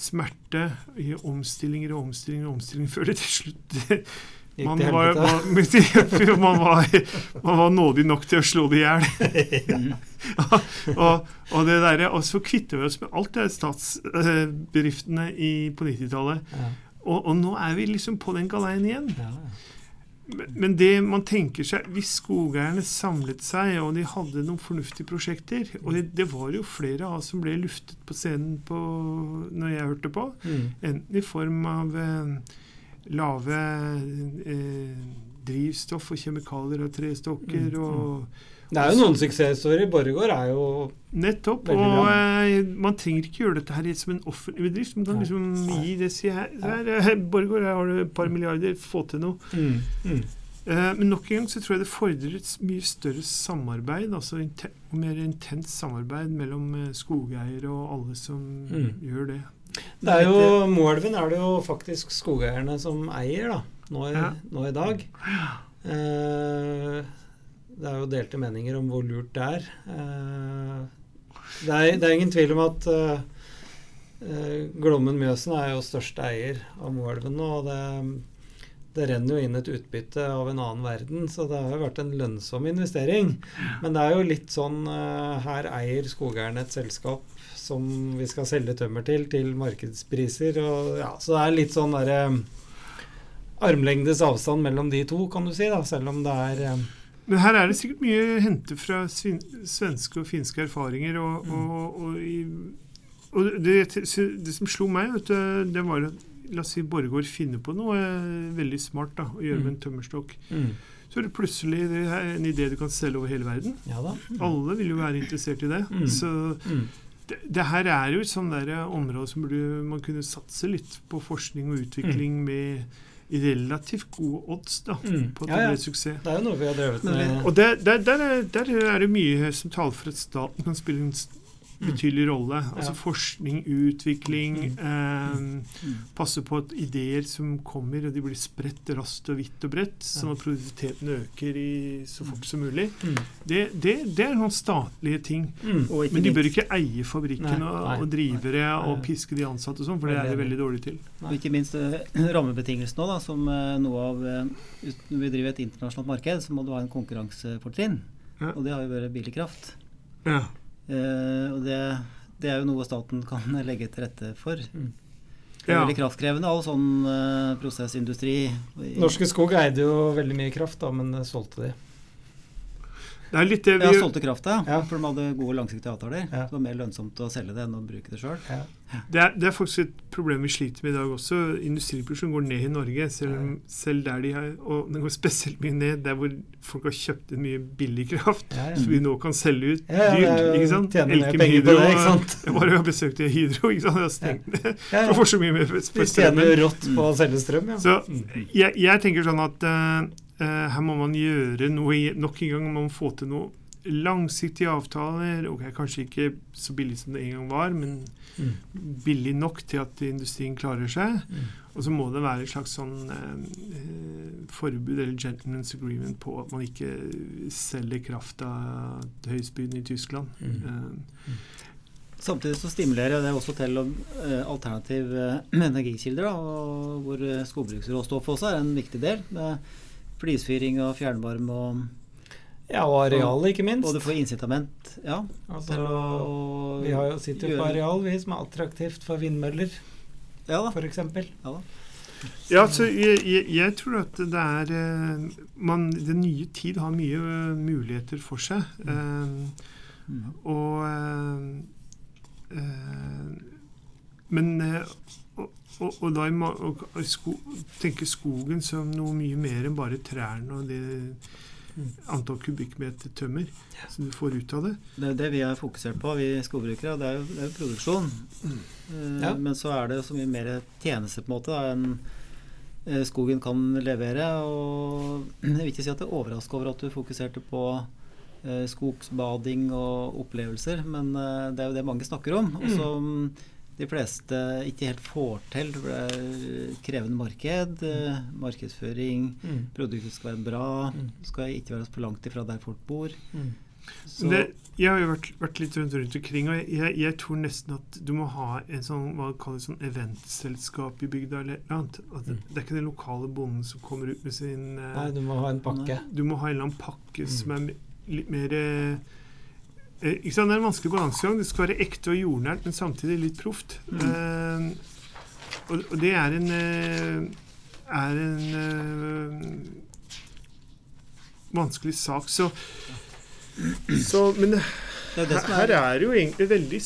smerte i omstillinger og omstillinger og omstillinger før det til slutt man var, helvete. man, var, man var nådig nok til å slå det i hjel. og, og, det der, og så kvitter vi oss med alt det statsbedriftene i, på 90-tallet. Ja. Og, og nå er vi liksom på den galeien igjen. Ja. Men- Men det man tenker seg Hvis skogeierne samlet seg, og de hadde noen fornuftige prosjekter Og det, det var jo flere av oss som ble luftet på scenen på, når jeg hørte på. Mm. Enten i form av eh, lave eh, drivstoff og kjemikalier og trestokker Mm, og Det er jo noen suksesshistorier. Borregaard er jo Nettopp. Og eh, man trenger ikke gjøre dette her som en offentlig bedrift. Man kan liksom Nei. gi det si her, her eh, Borregaard, her har du et par milliarder, få til noe. mm. Mm. Eh, men nok en gang så tror jeg det fordrer et mye større samarbeid, altså inten mer intenst samarbeid mellom eh, skogeiere og alle som Mm. gjør det. Det er jo, Moelven er det jo faktisk skogeierne som eier, da, nå i, Ja. nå i dag. Eh, det er jo delte meninger om hvor lurt det er. Eh, det, er det er ingen tvil om at eh, eh, Glommen Mjøsen er jo største eier av Moelven og det, det renner jo inn et utbytte av en annen verden, så det har jo vært en lønnsom investering. Men det er jo litt sånn Her eier skogeierne et selskap som vi skal selge tømmer til, til markedspriser. Og, ja, så det er litt sånn derre armlengdes avstand mellom de to, kan du si, da, selv om det er Men her er det sikkert mye å hente fra svenske og finske erfaringer. Og, Mm. og, og, i, og det, det som slo meg, vet du, det var at La oss si Borregaard finner på noe eh, veldig smart da, å gjøre med en tømmerstokk. mm. Så er det plutselig det er en idé du kan selge over hele verden. Ja da. Alle vil jo være interessert i det. Mm. Så Mm. det, det her er jo et sånt der eh, område som burde man kunne satse litt på forskning og utvikling med relativt gode odds da, Mm. på at Ja, det ja. blir et suksess. Det er jo noe vi har drevet Men med. Og der, der, der, er, der er det mye som taler for at staten kan spille en betydelig rolle. Altså forskning, utvikling, Mm. eh, passe på at ideer som kommer, og de blir spredt raskt og vidt og bredt, sånn at produktiviteten øker i så fort som mulig. Mm. Det, det, det er noen statlige ting. Mm. Men de bør ikke eie fabrikken og, og drive det og piske de ansatte og sånn, for det er de veldig dårlige til. og ikke minst eh, rammebetingelsene òg, som eh, noe av eh, Når vi driver et internasjonalt marked, så må du ha en konkurransefortrinn. Ja. Og det har jo vært billig kraft. Ja. Eh, og det, det er jo noe staten kan legge til rette for. Mm. Det er Ja. veldig kraftkrevende, all sånn eh, prosessindustri. Norske Skog eide jo veldig mye kraft, da, men solgte de. Det er litt det Ja, solgte krafta, Ja. for de hadde gode langsiktige avtaler. Ja. Det var mer lønnsomt å selge det enn å bruke det sjøl. Ja. Det er, det er faktisk et problem vi sliter med i dag også. Industriproduksjon går ned i Norge, selv, om- selv der de har Og den går spesielt mye ned der hvor folk har kjøpt inn mye billig kraft, Ja, ja. som vi nå kan selge ut Ja, ja, det dyrt. ikke sant? Elkem Hydro, det, ikke sant? Jeg var og besøkte Hydro, ikke sant? Jeg har stengt ned. Ja, For så mye mer for Vi tjener rått på å selge strøm, ja. Så Mm. jeg, jeg tenker sånn at eh, her må man gjøre noe Nok en gang må man få til noe langsiktige avtaler. Ok, Kanskje ikke så billig som det en gang var, men Mm. billig nok til at industrien klarer seg. Mm. Og så må det være et slags sånn eh, eh, forbud eller gentleman's agreement på at man ikke selger krafta til høystbydende i Tyskland. Mm. Eh, Samtidig så stimulerer det også til eh, alternative eh, energikilder, da, hvor eh, skogbruksråstoff også er en viktig del. Med flisfyring og fjernvarme og Ja, og arealet, ikke minst. Og du får incitament ja, Altså, til å vi har jo sitter jo på areal, vi, som er attraktivt for vindmøller, Ja da. f.eks. Ja, da. Ja, så jeg, jeg, jeg tror at det er eh, man, Den nye tid har mye eh, muligheter for seg. Eh, Mm. og eh, eh, Men eh, og, og, og da og sko, tenke skogen som noe mye mer enn bare trærne og det antall kubikkmeter tømmer som du får ut av det. Det er jo det vi har fokusert på, vi skogbrukere. Det er jo, det er jo produksjon. Eh, Ja. Men så er det så mye mer tjeneste på en måte enn eh, skogen kan levere. Og jeg vil ikke si at det er overraska over at du fokuserte på eh, skogsbading og opplevelser, men det er jo det mange snakker om. Og som de fleste ikke helt får til. for Det er krevende marked. Mm. Markedsføring. Mm. Produktet skal være bra. Mm. Skal ikke være for langt ifra der folk bor. Mm. Så, det, jeg har jo vært, vært litt rundt, rundt omkring, og jeg, jeg, jeg tror nesten at du må ha en sånn hva kalles sånn eventselskap i bygda. eller noe annet. At det, det er ikke den lokale bonden som kommer ut med sin eh, Nei, du må ha en pakke. Du må ha en eller annen pakke Mm. som er litt mer eh, ikke sant? Det er en vanskelig balansegang. Det skal være ekte og jordnært, men samtidig litt proft. Eh, og, og det er en eh, er en eh, vanskelig sak. Så, så Men det er det som her, er, her er det jo egentlig veldig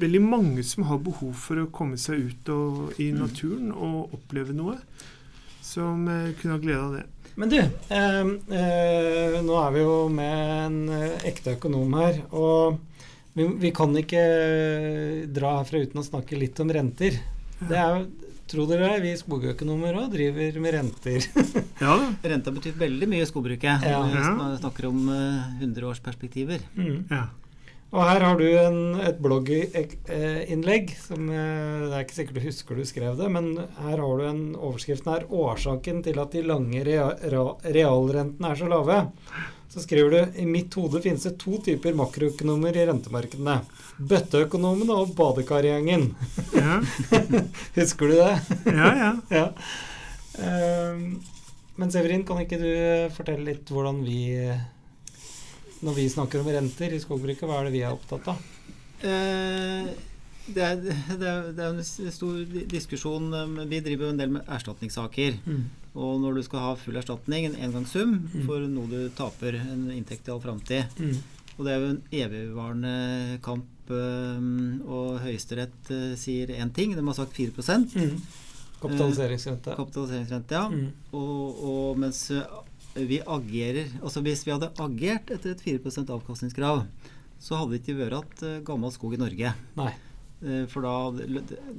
Veldig mange som har behov for å komme seg ut og, i naturen og oppleve noe. Som eh, kunne ha glede av det. Men du, eh, eh, nå er vi jo med en eh, ekte økonom her. Og vi, vi kan ikke eh, dra herfra uten å snakke litt om renter. Det er jo, Tro dere det, vi skogøkonomer òg driver med renter. Ja. Renta betyr veldig mye i skogbruket. Ja. Vi snakker om hundreårsperspektiver. 100-årsperspektiver. Mm. Ja. Og her har du en, et blogginnlegg som eh, Det er ikke sikkert du husker du skrev det, men her har du en overskriften her 'Årsaken til at de lange realrentene er så lave'. Så skriver du i mitt hode finnes det to typer makroøkonomer i rentemarkedene. Bøtteøkonomene og badekargjengen. Ja, Husker du det? ja. ja. ja. Um, men Severin, kan ikke du fortelle litt hvordan vi Når vi snakker om renter i skogbruket, hva er det vi er opptatt av? Eh, det er, det, er, det er en stor diskusjon. eh, Vi driver jo en del med erstatningssaker. Mm. Og når du skal ha full erstatning, en engangssum Mm. for noe du taper, en inntekt i all framtid Mm. Og det er jo en evigvarende kamp, eh, og Høyesterett eh, sier én ting. De har sagt 4 Mm. Kapitaliseringsrente. kapitaliseringsrente, ja. Mm. Og, og mens eh, vi agerer Altså hvis vi hadde agert etter et 4% avkastningskrav, så hadde det ikke vært at eh, gammel skog i Norge. Nei. Eh, For da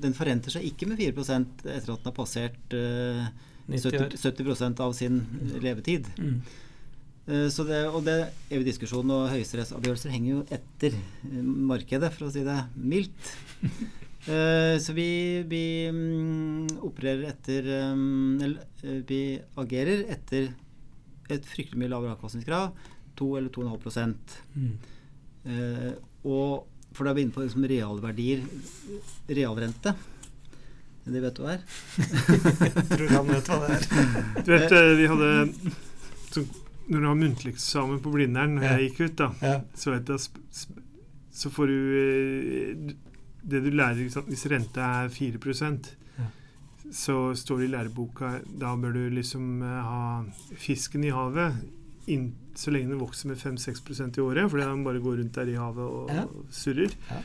Den forrenter seg ikke med 4% etter at den har passert eh, 90 år. 70, 70 av sin levetid. Mm. Eh, Så det, og det er jo diskusjon, og høyesterettsavgjørelser henger jo etter eh, markedet, for å si det mildt. Eh, Så vi, vi mm, opererer etter um, Eller eh, vi agerer etter et fryktelig mye lavere avkastningskrav. 2 eller 2,5 Mm. Eh, og for da er vi inne på liksom realverdier Realrente. Det vet du hva er? jeg Tror han vet hva det er. Du vet, eh, vi hadde så, Når du har muntlig eksamen på Blindern, når Ja. jeg gikk ut, da, Ja. så vet jeg Så får du eh, Det du lærer ikke sant? Hvis renta er 4 Ja. Så står det i læreboka Da bør du liksom eh, ha fisken i havet inn, så lenge den vokser med 5-6% i året, fordi den bare går rundt der i havet og Ja. surrer. Ja.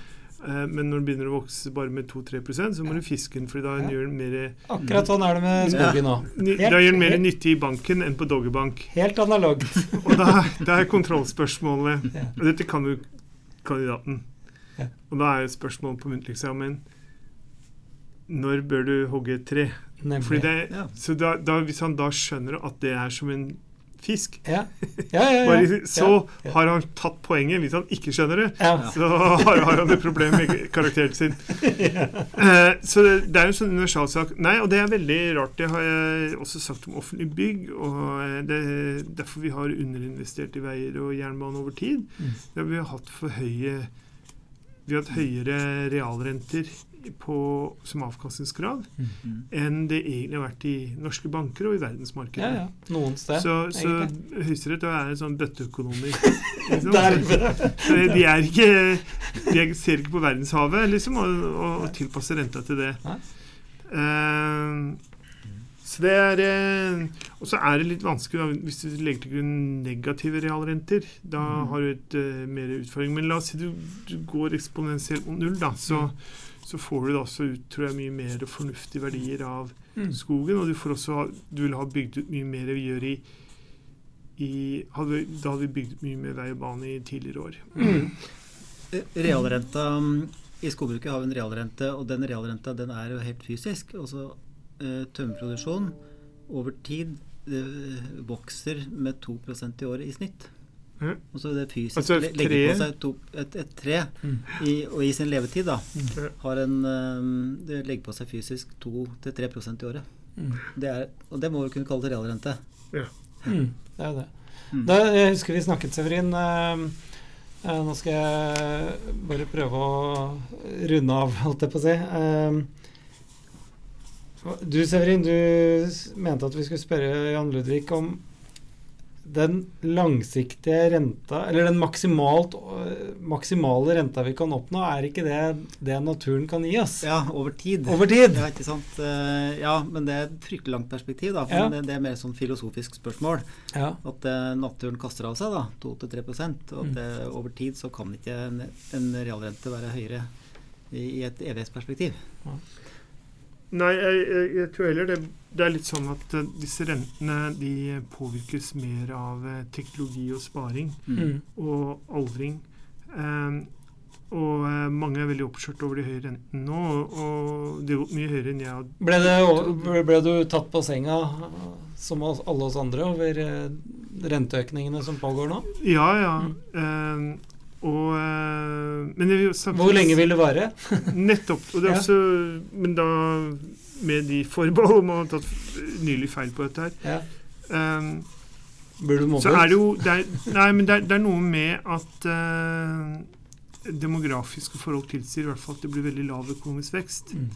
Eh, Men når den begynner å vokse bare med 2-3% så må du fiske den, for da Ja. gjør den mer Akkurat sånn er det med skogen òg. Ja. Da gjør den mer nyttig i banken enn på Doggerbank. Helt analogt. Og da, da er kontrollspørsmålet. Og dette kan jo kandidaten. Ja. Og da er spørsmålet på muntlig eksamen Når bør du hogge et tre? Fordi Nemlig. det, Ja. Så da, da, hvis han da skjønner at det er som en fisk, Ja, ja, ja. så ja. har han tatt poenget. Hvis han ikke skjønner det, ja. så har, har han et problem med karakteren sin. Uh, så det, det er jo en sånn universalsak. Nei, og det er veldig rart. Det har jeg også sagt om offentlige bygg. Og eh, det er derfor vi har underinvestert i veier og jernbane over tid. Mm. Det har vi har hatt for høye Vi har hatt høyere realrenter på, som avkastningskrav Mm. enn det egentlig har vært i norske banker og i verdensmarkedet. ja, ja. Noen sted. Så, så. Høyesterett er en sånn bøtteøkonomi. Så De er ikke De er- ser ikke på verdenshavet, liksom, og, og, og tilpasser renta til det. Eh, så det er eh, Og så er det litt vanskelig da, hvis du legger til grunn negative realrenter. Da Mm. har du et eh, mer utfordring. Men la oss si du, du går eksponentielt mot null, da. Så, så får du da også ut tror jeg, mye mer fornuftige verdier av Mm. skogen. Og du, får også ha, du vil ha bygd ut mye mer vi gjør i, i hadde, Da hadde vi bygd ut mye mer vei og bane i tidligere år. Mm. Eh, Realrenta mm, I skogbruket har vi en realrente, og den realrenta den er jo helt fysisk. Altså eh, tømmerproduksjon over tid eh, vokser med 2% i året i snitt. Ja. Og så det fysisk Altså tre- på seg to, et, et tre, Mm. i, og i sin levetid da, mm. har en eh, Det legger på seg fysisk 2-3% i året. Mm. Det er, og det må vi kunne kalle realrente. Mm. Det er jo det. Mm. Da, jeg husker vi snakket, Severin. Uh, uh, nå skal jeg bare prøve å runde av, holdt jeg på å si. Uh, du, Severin, du mente at vi skulle spørre Jan Ludvig om den langsiktige renta, eller den maksimalt, øh, maksimale renta vi kan oppnå, er ikke det det naturen kan gi oss? Ja, over tid. Over tid? Ja, ikke sant? Eh, Ja, men det er et fryktelig langt perspektiv. da, for Ja. det, det er mer sånn filosofisk spørsmål. Ja. At eh, naturen kaster av seg da, 2-3 og at Mm. det, over tid så kan ikke en, en realrente være høyere i, i et evighetsperspektiv. Nei, jeg, jeg, jeg tror heller det, det er litt sånn at eh, disse rentene de påvirkes mer av eh, teknologi og sparing Mm. og aldring. Um, og eh, mange er veldig oppskjørt over de høye rentene nå, og, det er jo mye høyere enn jeg hadde Ble, det, ble, du tatt på senga, som oss, alle oss andre, over renteøkningene som pågår nå? Ja, ja. Eh, og eh, Men jeg samtidig Hvor lenge vil det vare? Nettopp. Og det er Ja. også, men da med de forbehold om å ha tatt nylig feil på dette her. Ja. Um, Blir du mobbet? Så er det jo det er, Nei, men det er, det er noe med at uh, demografiske forhold tilsier i hvert fall at det blir veldig lav økonomisk vekst. Mm.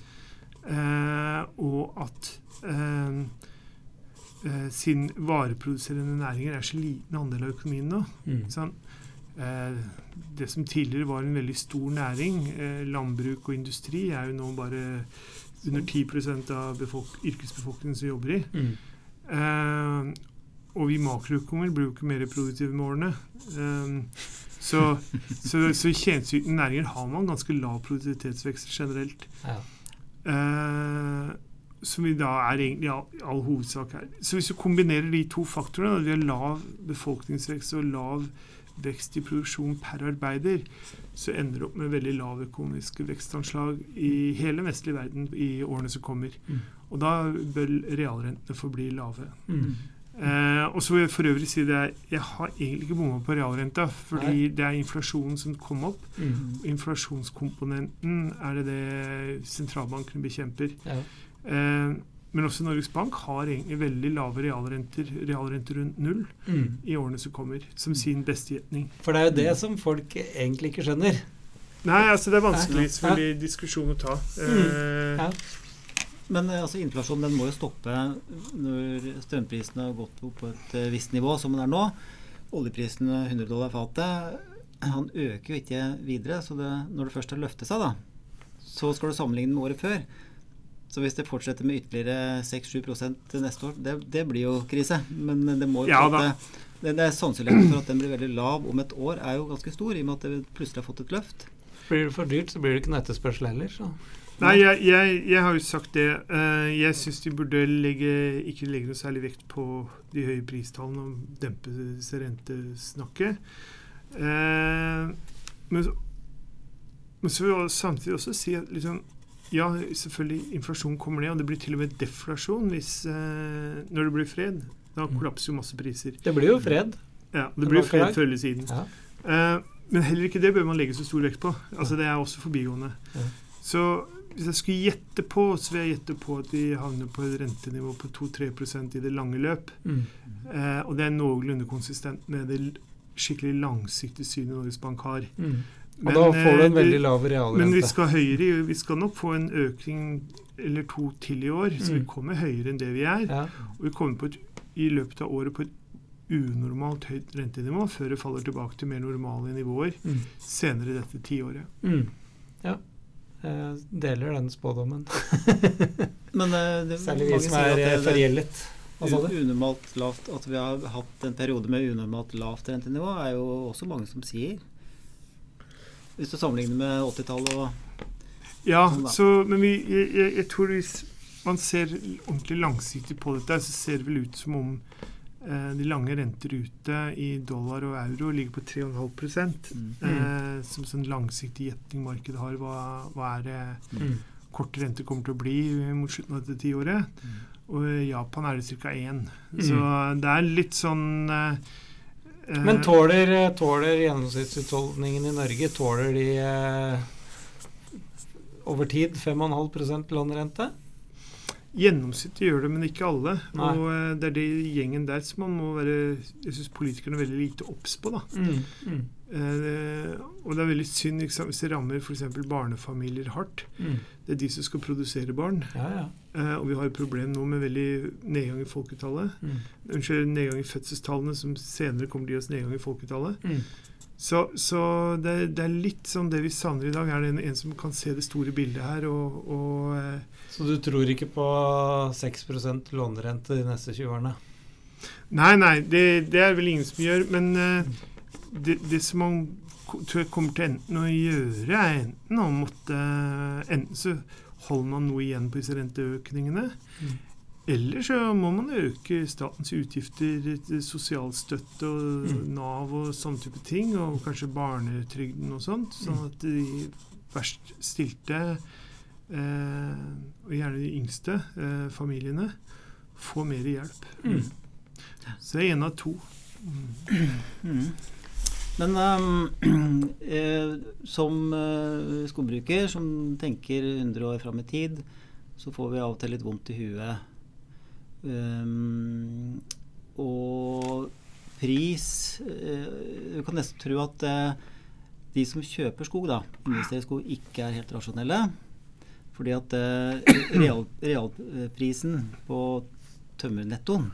Uh, og at uh, uh, siden vareproduserende næringer er så liten andel av økonomien nå Mm. sånn, eh, det som tidligere var en veldig stor næring, eh, landbruk og industri, er jo nå bare under 10 av yrkesbefolkningen som jobber i. Mm. Eh, og vi makroøkonomer blir jo ikke mer produktive med årene. Eh, så så, så i tjenesteytende næringer har man ganske lav produktivitetsvekst generelt. Ja. Eh, som vi da er egentlig i all, all hovedsak her. Så hvis du kombinerer de to faktorene, at vi har lav befolkningsvekst og lav vekst i produksjon per arbeider, så ender det opp med veldig lav økonomiske vekstanslag i hele den vestlige verden i årene som kommer. Mm. Og da bør realrentene forbli lave. Mm. Eh, og så vil jeg for øvrig si det er, jeg har egentlig ikke bomma på realrenta, fordi det er inflasjonen som kom opp. Mm. Inflasjonskomponenten er det det sentralbankene bekjemper. Ja. Eh, men også Norges Bank har veldig lave realrenter, realrenter rundt null, Mm. i årene som kommer, som sin beste gjetning. For det er jo det som folk egentlig ikke skjønner. Nei, altså det er vanskelig Nei. selvfølgelig diskusjon å ta. Mm. Ja. Men eh, altså, inflasjonen den må jo stoppe når strømprisene har gått opp på et eh, visst nivå, som den er nå. Oljeprisen er 100 dollar fatet. Han øker jo ikke videre, så det, når det først har løftet seg, da, så skal du sammenligne med året før. Så hvis det fortsetter med ytterligere 6-7 til neste år, det, det blir jo krise. Men det må jo Ja, måte- det, det er Sannsynligheten for at den blir veldig lav om et år, er jo ganske stor, i og med at det plutselig har fått et løft. Blir det for dyrt, så blir det ikke noe etterspørsel heller. Så. Nei, jeg, jeg, jeg har jo sagt det. Eh, jeg syns de burde legge, ikke legge noe særlig vekt på de høye pristallene og dempe disse rentesnakket. Eh, men, så- men så vil jeg samtidig også si at liksom, ja, selvfølgelig inflasjon kommer ned, og det blir til og med deflasjon hvis, eh, når det blir fred. Da Mm. kollapser jo masse priser. Det blir jo fred. Ja, Det det blir fred før eller siden. Ja. Eh, men heller ikke det bør man legge så stor vekt på. Altså Det er også forbigående. Ja. Så hvis jeg skulle gjette på, så vil jeg gjette på at vi havner på et rentenivå på 2-3% i det lange løp. Mm. Eh, og det er noenlunde konsistent med det skikkelig langsiktige synet Norges Bank har. Mm. Og da får du en eh, veldig lav lav Men vi realrente. skal høyere, vi skal nok få en økning eller to til i år, så vi Mm. kommer høyere enn det vi er. Ja. Og vi kommer på et, i løpet av året på et unormalt høyt rentenivå før det faller tilbake til mer normale nivåer Mm. senere dette tiåret. Mm. ja. Jeg deler den spådommen. Men eh, det, Særlig vi som er at eh, det- det- forgjeldet. Hva sa du? Unormalt lavt At vi har hatt en periode med unormalt lavt rentenivå, er jo også mange som sier. Hvis du sammenligner med 80-tallet og Ja, Sånn så, men vi, jeg, jeg, jeg tror hvis man ser ordentlig langsiktig på dette, så ser det vel ut som om eh, de lange renter ute i dollar og euro ligger på 3,5 mm. eh, Som sånn langsiktig gjetning markedet har. Hva, hva er det Mm. korte renter kommer til å bli mot slutten av dette tiåret? Mm. Og i Japan er det ca. 1. Mm. Så det er litt sånn eh, eh, Men tåler, tåler gjennomsnittsutholdningen i Norge Tåler de eh, over tid 5,5% lånerente? Gjennomsnittet gjør det, men ikke alle. Nei. Og eh, det er det gjengen der som man må være Jeg syns politikerne er veldig lite obs på. da. Mm. Mm. Eh, og det er veldig synd hvis det rammer f.eks. barnefamilier hardt. Mm. Det er de som skal produsere barn. Ja, ja. Eh, og vi har et problem nå med veldig nedgang i folketallet. Mm. Unnskyld, nedgang i fødselstallene, som senere kommer til å gi oss nedgang i folketallet. Mm. Så, så det, er- det er litt sånn det vi savner i dag, er det en, en som kan se det store bildet her. og, og eh, Så du tror ikke på 6% lånerente de neste 20 årene? Nei, nei, det, det er vel ingen som gjør. Men eh, det, det som man tror jeg kommer til enten å gjøre, er enten å måtte Enten så holder man noe igjen på disse renteøkningene. Mm. Eller så må man øke statens utgifter til sosialstøtte og Mm. Nav og sånne type ting, og kanskje barnetrygden og sånt, sånn Mm. at de verst stilte, eh, og gjerne de yngste eh, familiene, får mer hjelp. Mm. Så det er én av to. Mm. Men eh, som eh, skogbruker som tenker 100 år fram i tid, så får vi av og til litt vondt i huet. Um, og pris eh, Du kan nesten tro at de som kjøper skog, da, investerer i skog, ikke er helt rasjonelle. Fordi at real, realprisen på tømmernettoen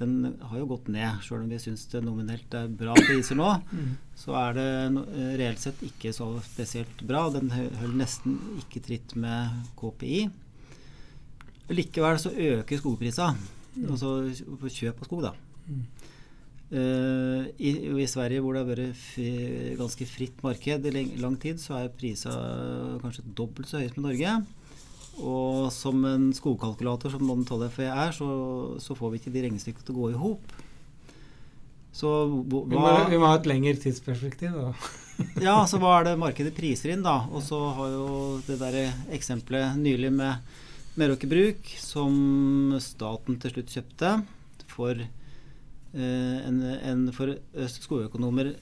den har jo gått ned. Sjøl om vi syns det nominelt er bra priser nå, Mm. så er det no- eh, reelt sett ikke så spesielt bra. Den holder nesten ikke tritt med KPI. Likevel så øker skogprisa, altså på kjøp av skog, da. Mm. Uh, i, I Sverige, hvor det har vært fri, ganske fritt marked i lang tid, så er prisa kanskje dobbelt så høy som i Norge. Og som en skogkalkulator som Tollef jeg er, så, så får vi ikke de regnestykkene til å gå i hop. Så hva, Vi, må, vi må ha et lengre tidsperspektiv, da. ja, så hva er det markedet priser inn, da? Og så har jo det der eksempelet nylig med Meråker Bruk, som staten til slutt kjøpte for eh, en, en for skogøkonomer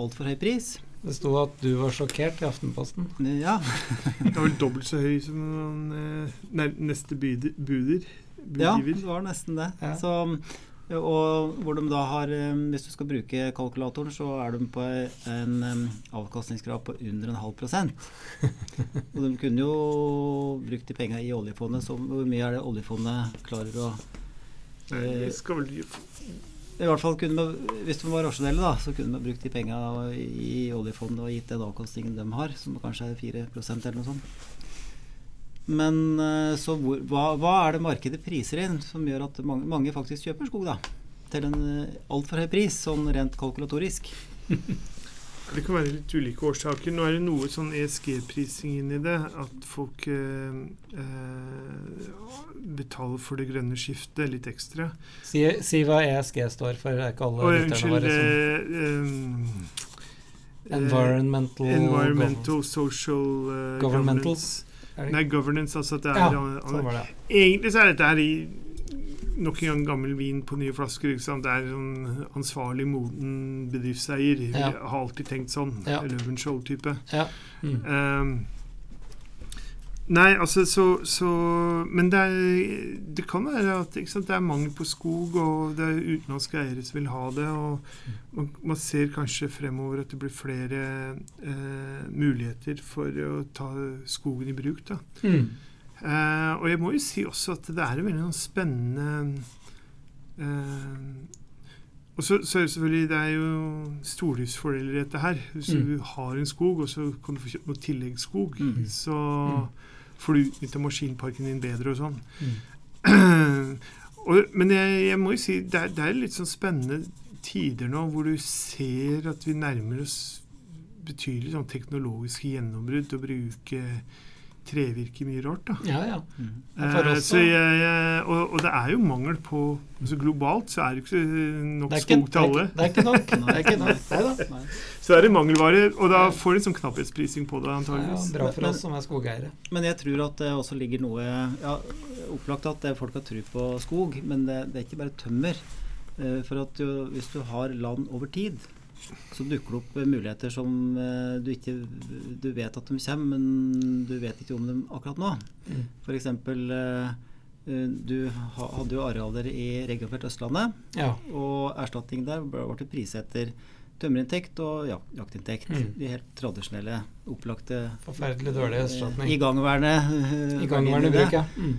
altfor høy pris. Det sto at du var sjokkert i Aftenposten. Ja, Det var vel dobbelt så høy som eh, neste buder. buder ja det var nesten det. Ja. Så, og hvor de da har eh, Hvis du skal bruke kalkulatoren, så er de på en avkastningskrav på under en halv prosent. Og de kunne jo brukt de penga i oljefondet. Så hvor mye er det oljefondet klarer å Nei, eh, det skal vel I hvert fall kunne vi, Hvis de var rasjonelle, da, så kunne vi brukt de penga i oljefondet og gitt den avkastningen de har, som kanskje er 4% eller noe sånt. Men eh, så hvor, hva, hva er det markedet priser inn som gjør at mange, mange faktisk kjøper skog, da? Til en eh, altfor høy pris, sånn rent kalkulatorisk. Det kan være litt ulike årsaker. Nå er det noe sånn ESG-prising inn i det. At folk eh, eh, betaler for det grønne skiftet litt ekstra. Si, si hva ESG står for. Det er ikke alle lytterne våre som eh, eh, Environmental, eh, environmental social eh, Governmental? governance. Er Nei, governance. Altså at det Ja, er an- sånn det. Egentlig så er dette her i nok en gang gammel vin på nye flasker. Ikke sant? Det er sånn ansvarlig, moden bedriftseier. Ja. Jeg har alltid tenkt sånn. Ja. Løvenskiold-type. Ja. Mm. Um, nei, altså så, så Men det, er, det kan være at ikke sant, det er mangel på skog, og det er utenlandske eiere som vil ha det. Og man, man ser kanskje fremover at det blir flere eh, muligheter for å ta skogen i bruk. da. Mm. Eh, og jeg må jo si også at det er en veldig sånn spennende eh, Og så, så er det selvfølgelig det er jo stordriftsfordeler i dette her. Hvis Mm. du har en skog, og så kan du få kjøpt noe tilleggsskog, Mm. så Mm. får du utnytta maskinparken din bedre og sånn. Mm. og, men jeg, jeg må jo si det er, det er litt sånn spennende tider nå hvor du ser at vi nærmer oss betydelig sånn teknologiske gjennombrudd og bruke trevirke mye rart. da. Ja, ja. Mm. Eh, så jeg, jeg, og, og det er jo mangel på altså Globalt så er det ikke nok Det er ikke, skog til er alle. ikke, det er ikke nok. Det er ikke nok. Nei da. Nei. Så er det mangelvare, og da får du en sånn knapphetsprising på det, Ja, antageligvis. bra for Men- oss som er skogeiere. Men jeg tror at det også ligger noe ja, Opplagt at er folk har tro på skog, men det, det er ikke bare tømmer. Eh, For at jo, hvis du har land over tid, så dukker det opp eh, muligheter som eh, du ikke Du vet at de kommer, men du vet ikke om dem akkurat nå. Mm. F.eks. Du hadde jo arealer i regionfelt Østlandet, Ja. og erstatning der ble ble priset etter tømmerinntekt og jak jaktinntekt. Mm. De helt tradisjonelle, opplagte Forferdelig dårlig eh, erstatning. igangværende uh, Igangværende bruk, ja. Mm.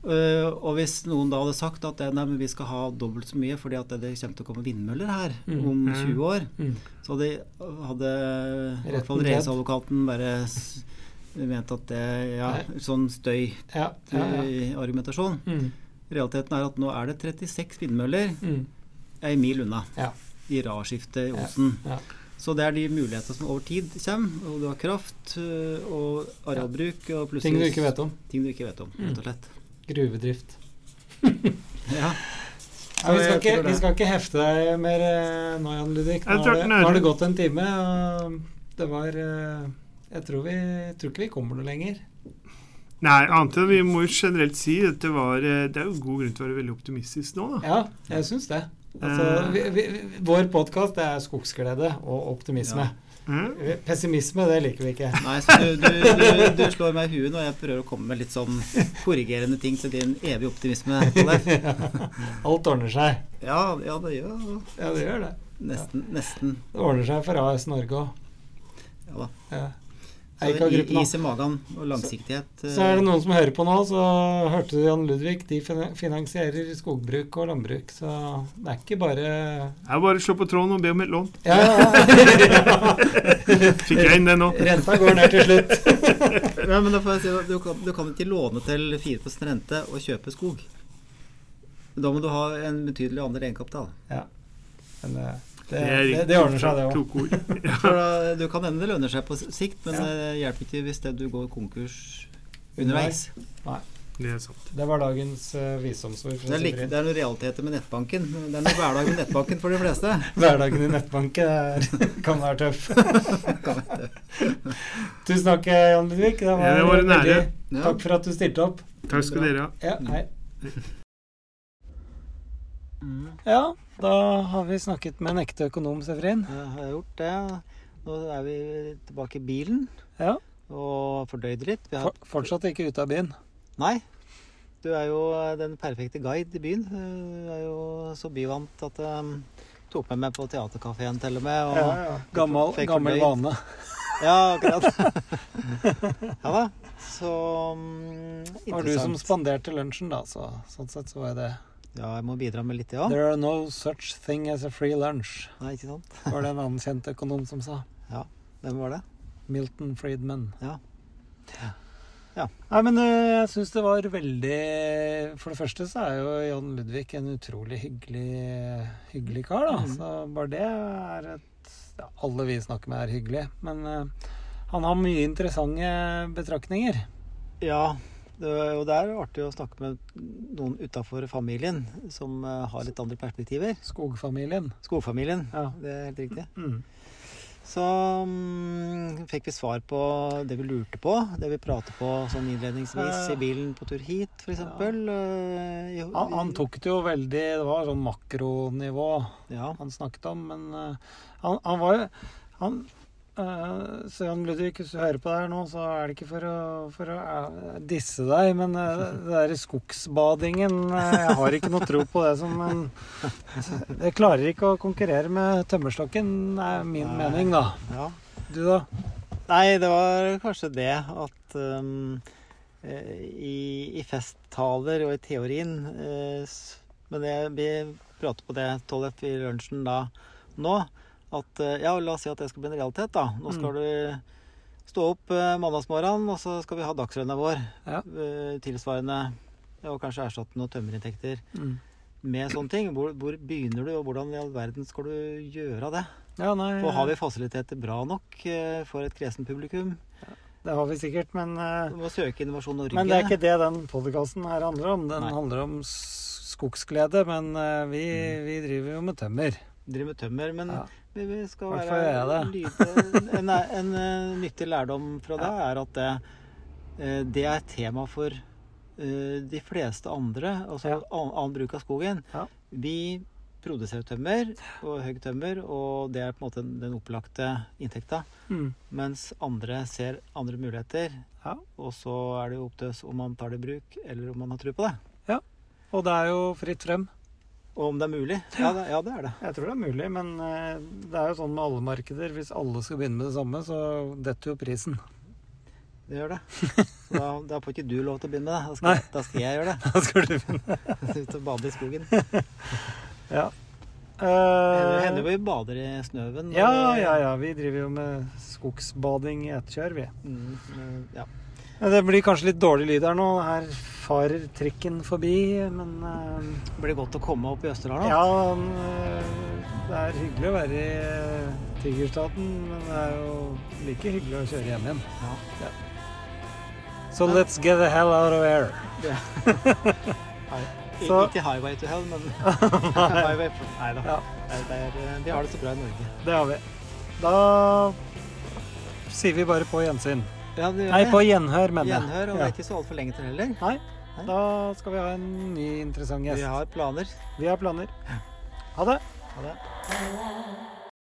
Eh, og hvis noen da hadde sagt at eh, nei, men vi skal ha dobbelt så mye fordi at det, det kommer til å komme vindmøller her Mm. om Mm. 20 år, Mm. så hadde, hadde i hvert fall regjeringsadvokaten bare ment at det ja, Nei. sånn støy Ja, ja, ja. i argumentasjon. Mm. Realiteten er at nå er det 36 vindmøller Mm. ei mil unna Ja. i Ra-skiftet i Ja, Osen. ja. Så det er de mulighetene som over tid kommer. Og du har kraft eh, og arealbruk og plutselig Ting du ikke vet om. Ting du ikke vet om, Mm. rett og slett. Gruvedrift. Ja. Ja, vi, skal ikke, vi skal ikke hefte deg mer eh, nå, Jan Ludvig. Nå, har det- nå har det gått en time. Og det var eh, Jeg tror, vi, jeg tror ikke vi kommer noe lenger. Nei, annet enn vi må jo generelt si at det var eh, Det er jo god grunn til å være veldig optimistisk nå, da. Ja, jeg syns det. Altså, vi, vi, vår podkast er skogsglede og optimisme. Mhm. Pessimisme, det liker vi ikke. Nei, så du, du, du, du slår meg i huet når jeg prøver å komme med litt sånn korrigerende ting til din evige optimisme. ja. Alt ordner seg. Ja, ja, det gjør Ja, det gjør det. nesten. nesten. Det ordner seg for AS Norge òg. Ja da. Ja. Is i magen og langsiktighet. Så, Så er det noen som hører på nå, så hørte du Jan Ludvig. De finansierer skogbruk og landbruk, så det er ikke bare Det er bare å slå på tråden og be om et lån. Ja, ja. Fikk jeg inn det nå? Renta går ned til slutt. Ja, men da får jeg si, at du, kan, du kan ikke låne til 4 rente og kjøpe skog. Da må du ha en betydelig andel egenkapital. Men eh, det, Det det, det ordner seg, det òg. Da, du kan hende det lønner seg på sikt, men Ja. det hjelper ikke hvis det du går konkurs underveis. Det er sant. Det var dagens uh, visdomsord. Det det er noen realiteter med nettbanken. Det er noe hverdag med nettbanken for de fleste. Hverdagen i nettbanken er, kan være tøff. Tusen takk, Jan Ludvig. Det var, Ja, det var en ære. Takk for at du stilte opp. Takk skal dere ha. Ja, hei. Mm. Ja, da har vi snakket med en ekte økonom, Sefrin. Jeg har gjort det. Nå er vi tilbake i bilen Ja. og fordøyd litt. Vi har, For, fortsatt ikke ute av byen. nei, du er jo den perfekte guide i byen. Du er jo så byvant at um, tok med meg på teaterkafeen til og med. Og, Ja, ja. Gammel, gammel vane. Ja, akkurat. ja da. Så interessant. Det var du som spanderte lunsjen, da, så sånn sett så var det Ja, jeg må bidra med litt, ja. There are no such thing as a free lunch, Nei, ikke sant? var det en annen kjent økonom som sa. Ja, Hvem var det? Milton Friedman. Ja. Ja. Nei, men eh, jeg syns det var veldig For det første så er jo Jan Ludvig en utrolig hyggelig, hyggelig kar, da. Mm. Så bare det er et ja, Alle vi snakker med, er hyggelige. Men uh, han har mye interessante betraktninger. Ja, det, og det er artig å snakke med noen utafor familien som eh, har litt andre perspektiver. Skogfamilien. Skogfamilien, Ja. det er helt riktig. Mm. Så um, fikk vi svar på det vi lurte på, det vi pratet på sånn innledningsvis i bilen på tur hit, f.eks. Ja. Han, han tok det jo veldig Det var sånn makronivå Ja. han snakket om, men uh, han, han var jo han, Så Jan Ludvig, hvis du hører på det her nå, så er det ikke for å, for å uh, disse deg, men uh, det derre skogsbadingen uh, Jeg har ikke noe tro på det som en Jeg klarer ikke å konkurrere med tømmerstokken, er min Nei. mening, da. ja. Du, da? Nei, det var kanskje det at um, i, i festtaler og i teorien Men det, vi prater på det, Tollef, i lunsjen da nå. At eh, ja, la oss si at det skal bli en realitet, da. Nå skal du stå opp eh, mandagsmorgenen, og så skal vi ha dagslønna vår. Ja. Eh, tilsvarende ja, og kanskje erstatte noen tømmerinntekter Mm. med sånne ting. Hvor, hvor begynner du, og hvordan i all verden skal du gjøre det? Ja, nei, Og har vi fasiliteter bra nok for et kresent publikum? det har vi sikkert, men Du må søke Innovasjon Norge. Men det er ikke det den podkasten her handler om. Den Nei. handler om skogsglede, men vi, vi, vi driver jo med tømmer. Driver med tømmer, men Ja. Vi, skal være lyde, en, en, eh, nyttig lærdom fra deg er at det, eh, det er tema for eh, de fleste andre, altså Ja. annen bruk av skogen. Ja. Vi produserer tømmer og høyt tømmer, og det er på en måte den opplagte inntekta. Mm. Mens andre ser andre muligheter, Ja. og så er det jo opp til oss om man tar det i bruk, eller om man har tro på det. Ja, Og det er jo fritt frem. Og om det er mulig. Ja, det, ja, det er det. Jeg tror det er mulig, men eh, det er jo sånn med alle markeder. Hvis alle skal begynne med det samme, så detter jo prisen. Det gjør det. Så da, da får ikke du lov til å begynne med det. Da skal, da skal jeg gjøre det. Da skal du begynne. Ut og bade i skogen. Ja. Eh, hender vi bader i snøen. ja, ja, ja. Vi driver jo med skogsbading i ett kjør, vi. Mm, ja. Det blir kanskje litt dårlig lyd her nå. Her farer trikken forbi, men Det blir godt å komme opp i Østerdalen. Ja, eh, det er hyggelig å være i eh, Tigerstaten, men det er jo like hyggelig å kjøre hjem igjen. Ja. So let's get the hell out of here. I- Så- Ikke highway to hell, men highway Nei da. Ja. Det vi har det så bra i Norge. Det har vi. Da sier vi bare på gjensyn. Ja, Nei, på gjenhør, mener jeg. Gjenhør, og Ja. ikke så altfor lenge til heller. Nei, da skal vi ha en ny interessant gjest. Vi har planer. Vi har planer. Ha det. Ha det.